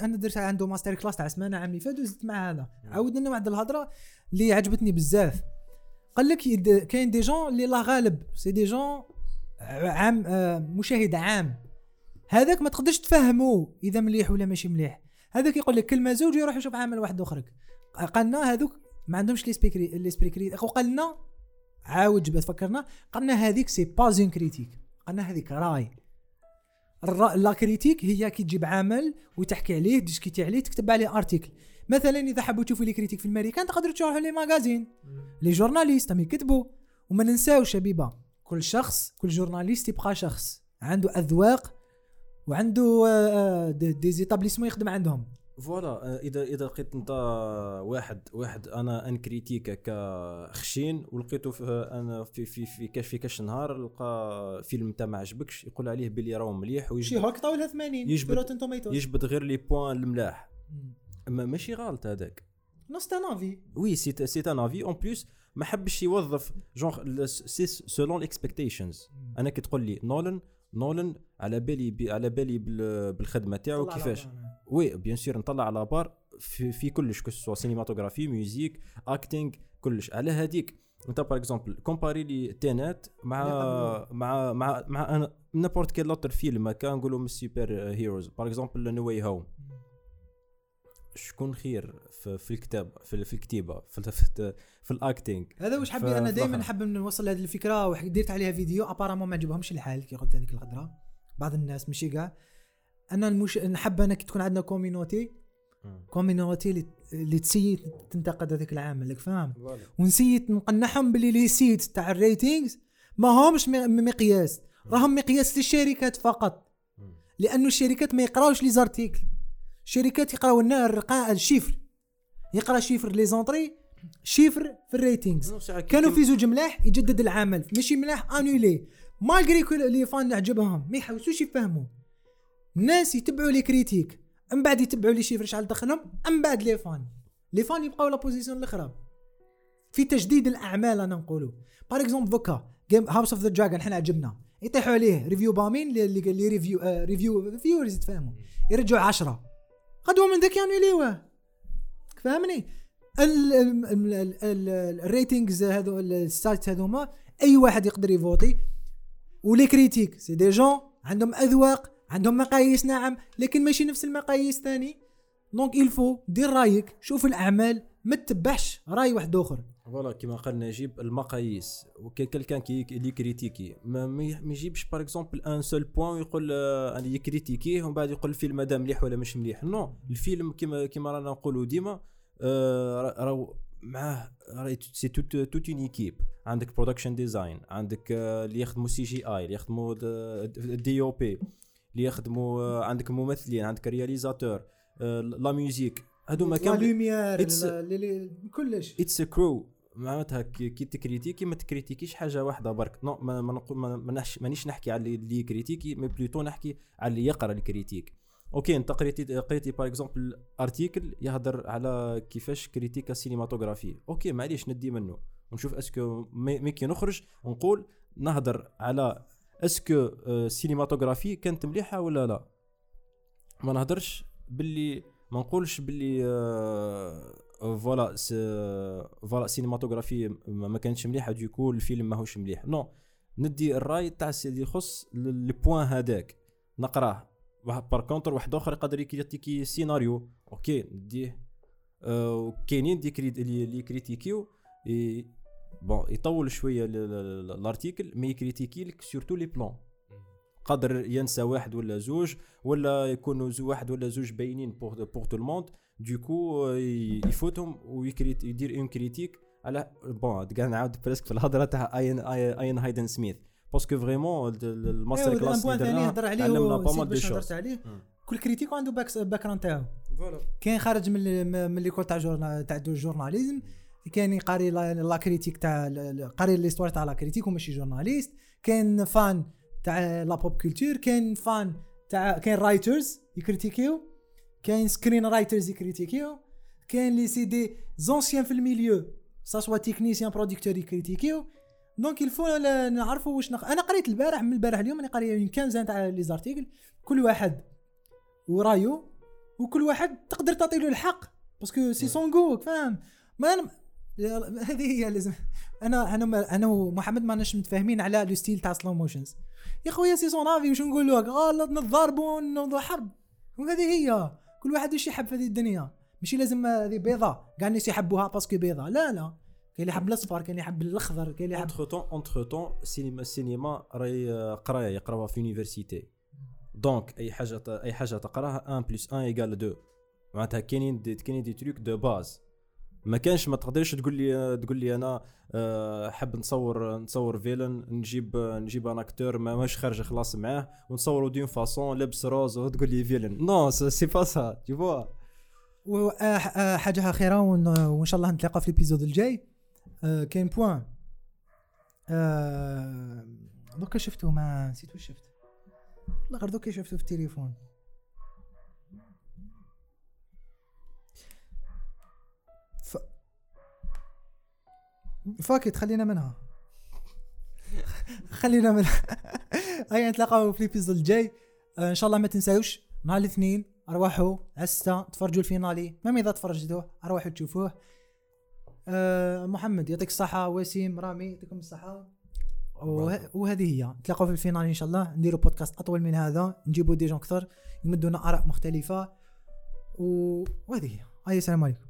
أنا درت عنده master class تاع سمانة عام اللي فات وزدت مع هذا. عاود لنا واحد الهضرة اللي عجبتني بزاف. قال لك كاين des gens اللي لا غالب. c'est des gens عام آه، مشاهد عام. هذاك ما تقدرش تفهمه إذا مليح ولا ماشي مليح. هذاك يقول لك كلمة زوج يروح يشوف عمل واحد اخر قالنا هذوك ما عندهمش l'esprit l'esprit قال لنا عاود جبت فكرنا قالنا هذيك c'est pas une critique قالنا هذيك راي. la critique هي كي تجيب عمل وتحكي عليه تديسكيتي عليه تكتب عليه article مثلا إذا حبوا تشوفوا les critiques في الماريكان تقدروا تروحوا les magazines les journalistes هم يكتبوا وما ننساوش شبيبة كل شخص كل journaliste يبقى شخص. عنده أذواق وعنده آه، des des établissements يخدم عندهم. فوالا آه، اذا إذا لقيت أنت واحد واحد أنا أن كريتيك كخشين ولقيته في أنا في في في كاش في كاش نهار لقى فيلم انت ما عجبكش يقول عليه بلي راهو مليح شي ويجبد هوك طاولها 80 يجبد- يجبد غير لي بوان الملاح. ما ماشي غلط هذاك. نص تنافي وي سي سي ان افي اون بليس ما حبش يوظف جونغ سي سولون الاكسبكتيشنز أنا كي تقول لي نولن نولن على بالي بي على بالي بال- بالخدمة تاعو كيفاش. بالنا. oui bien sûr نطلع على بار في, في كلش que ce soit cinématographie music acting كلش. على هذيك انت par exemple كومباري لي Tenet مع مع مع مع n'importe quel autre film كان نقولوا من ال super heroes par exemple No Way Home شكون خير في, في الكتاب في, في الكتيبة في في, في ال acting هذا واش ف- حبي أنا دائما. نحب نوصل هذه الفكرة ودرت عليها فيديو. apparemment ما عجبهمش الحال كي قلت هذيك الهضرة. بعض الناس ماشي كاع. أنا المش... نحب أنا كي تكون عندنا community community اللي, اللي تسيت تنتقد هذاك العمل لك فاهم؟ ونسيت نقنعهم باللي les sites تاع ال ratings ما همش مقياس. راهم مقياس للشركات فقط. لأنه الشركات ما يقراوش les articles الشركات يقراو لنا الرقاء ال chiffre يقرا شيفر لي زونطري شيفر في الريتينغز كانوا في زوج ملاح يجدد العمل. ماشي ملاح انولي مالغري كل لي فان عجبهم ما يحاولوش يفهموا. الناس يتبعوا لي كريتيك من بعد يتبعوا لي شيفر شحال دخلهم من بعد لي فان. لي فان يبقاو لا بوزيسيون الأخرى. في تجديد الأعمال أنا نقولوا باغ اكزومبل فوكا جيم هاوس اوف ذا دراجون حنا عجبنا. يطيحوا عليه ريفيو بامين اللي اللي ريفيو آه ريفيو فيورز يتفهموا يرجعوا عشرة. غدوة من ذاك يانوليوه فاهمني؟ ال- ال- ال- ال- ال- ال ratings هذو ال site هذوما أي واحد يقدر يفوتي. و les critiques c'est des gens عندهم أذواق عندهم مقاييس نعم لكن ماشي نفس المقاييس ثاني donc il faut دير رايك شوف الأعمال ما تتبعش رأي واحد آخر. voilà كيما قال نجيب المقاييس. و quelqu'un qui اللي كريتيكي. ما يجيبش par exemple un seul point ويقول آه، أنا يكريتيكيه ومن بعد يقول الفيلم هذا مليح ولا مش مليح. non الفيلم كيما كيما رانا نقولوا ديما آه، را- راهو معاه c'est toute toute une équipe. عندك production design عندك آه، اللي يخدموا CGI اللي يخدموا DOP اللي يخدموا آه، عندك ممثلين عندك réalisateur la musique هذوما كامل lumière كلش. it's crew معناتها كي كي تكريتيكي ما تكريتيكيش حاجة واحدة برك. non ما ما مانيش نحكي على اللي- يكريتيكي mais plutôt نحكي على اللي يقرأ ال critique. okay أنت قريتي قريتي par exemple article يهضر على كيفاش كريتيكا cinématographie okay معليش ندي منه. ونشوف est-ce que mais كي نخرج نقول نهضر على est-ce que آه، سينماتوغرافي كانت مليحة ولا لا. ما نهضرش باللي ما نقولش باللي آه، voilà voilà cinématographie ما كانتش مليحة. donc الفيلم ماهوش مليح. non ندي الرأي تاع اللي يخص ال point هذاك نقراه. par contre واحد آخر يقدر يكريتيكي سيناريو okay نديه آه، كاينين des critiques اللي اللي يكريتيكيو bon يطول شوية ل- ل- ل- ال article mais يكريتيكي لك sur tous les plans قدر ينسى واحد ولا زوج ولا يكونوا زو واحد ولا زوج باينين pour pour tout le monde donc يفوتهم ويكريت يدير une critique على bon كاع نعاود presque في الهضرة تاع اين اين هايدن سميث parce que vraiment ال masterclass un point ثاني هضر عليه علمنا pas mal de choses. كل critique عنده back background تاعو voilà كاين خارج من من l'école تاع جورنا تاع de journalisme كاين قاري la critique تاع قاري l'histoire تاع la critique وماشي journaliste كاين fan تاع la pop culture كاين fan تاع كاين writers يكريتيكيو كاين screenwriters يكريتيكيو كاين لي c'est des anciens في ال milieu ça soit technicien producteur يكريتيكيو donc il faut نعرفوا واش نق... أنا قريت البارح من البارح اليوم أنا قاري une quinzaine تاع les articles كل واحد ورايو وكل واحد تقدر تعطي له الحق parce que c'est son goût فاهم؟ ما أنا [LAUGHS] هذه هي لازم أنا أنا أنا ومحمد ما ناش متفاهمين على le style تاع slow motions يا خويا c'est son avis واش نقول لك؟ غلط نضربوا نوضوا حرب. وهذه هي. كل واحد واش يحب في هذه الدنيا. ماشي لازم هذه بيضاء كاع الناس يحبوها parce que بيضاء لا لا. كاين اللي يحب الاصفر كاين اللي يحب الاخضر كاين اللي يحب entre-temps entre-temps السينما السينما راهي آه، قراية يقراوها في université donc أي حاجة أي حاجة تقراها 1 plus 1 égal 2 معناتها كاينين كاينين des trucs de base ما كانش ما تقدرش تقول لي تقول لي أنا آه، حب نصور نصور فيلن نجيب نجيب un acteur ما ماش خارج خلاص معاه ونصوروا d'une façon لبس rose وتقول لي film non c'est pas ça toutefois وحاجه أخيرة وإن شاء الله نتلاقى في ال épisode الجاي. كاين point. آه، دوكا شفته ما نسيت واش شفت. والله غير دوكا شفته في التليفون. ف... فاكت خلينا منها. [LAUGHS] خلينا منها. [LAUGHS] هيا نتلاقاو في ال épisode الجاي. آه، إن شاء الله ما تنساوش. نهار الاثنين ارواحوا الستة تفرجوا ال finale. même إذا تفرجتوه ارواحوا تشوفوه. أه محمد يعطيك الصحة. وسيم رامي يعطيكم الصحة. وه- وهذه هي. نتلاقاو في ال finale إن شاء الله. نديروا بودكاست أطول من هذا. نجيبوا des gens كثر يمدونا آراء مختلفة. و- وهذه هي. السلام عليكم.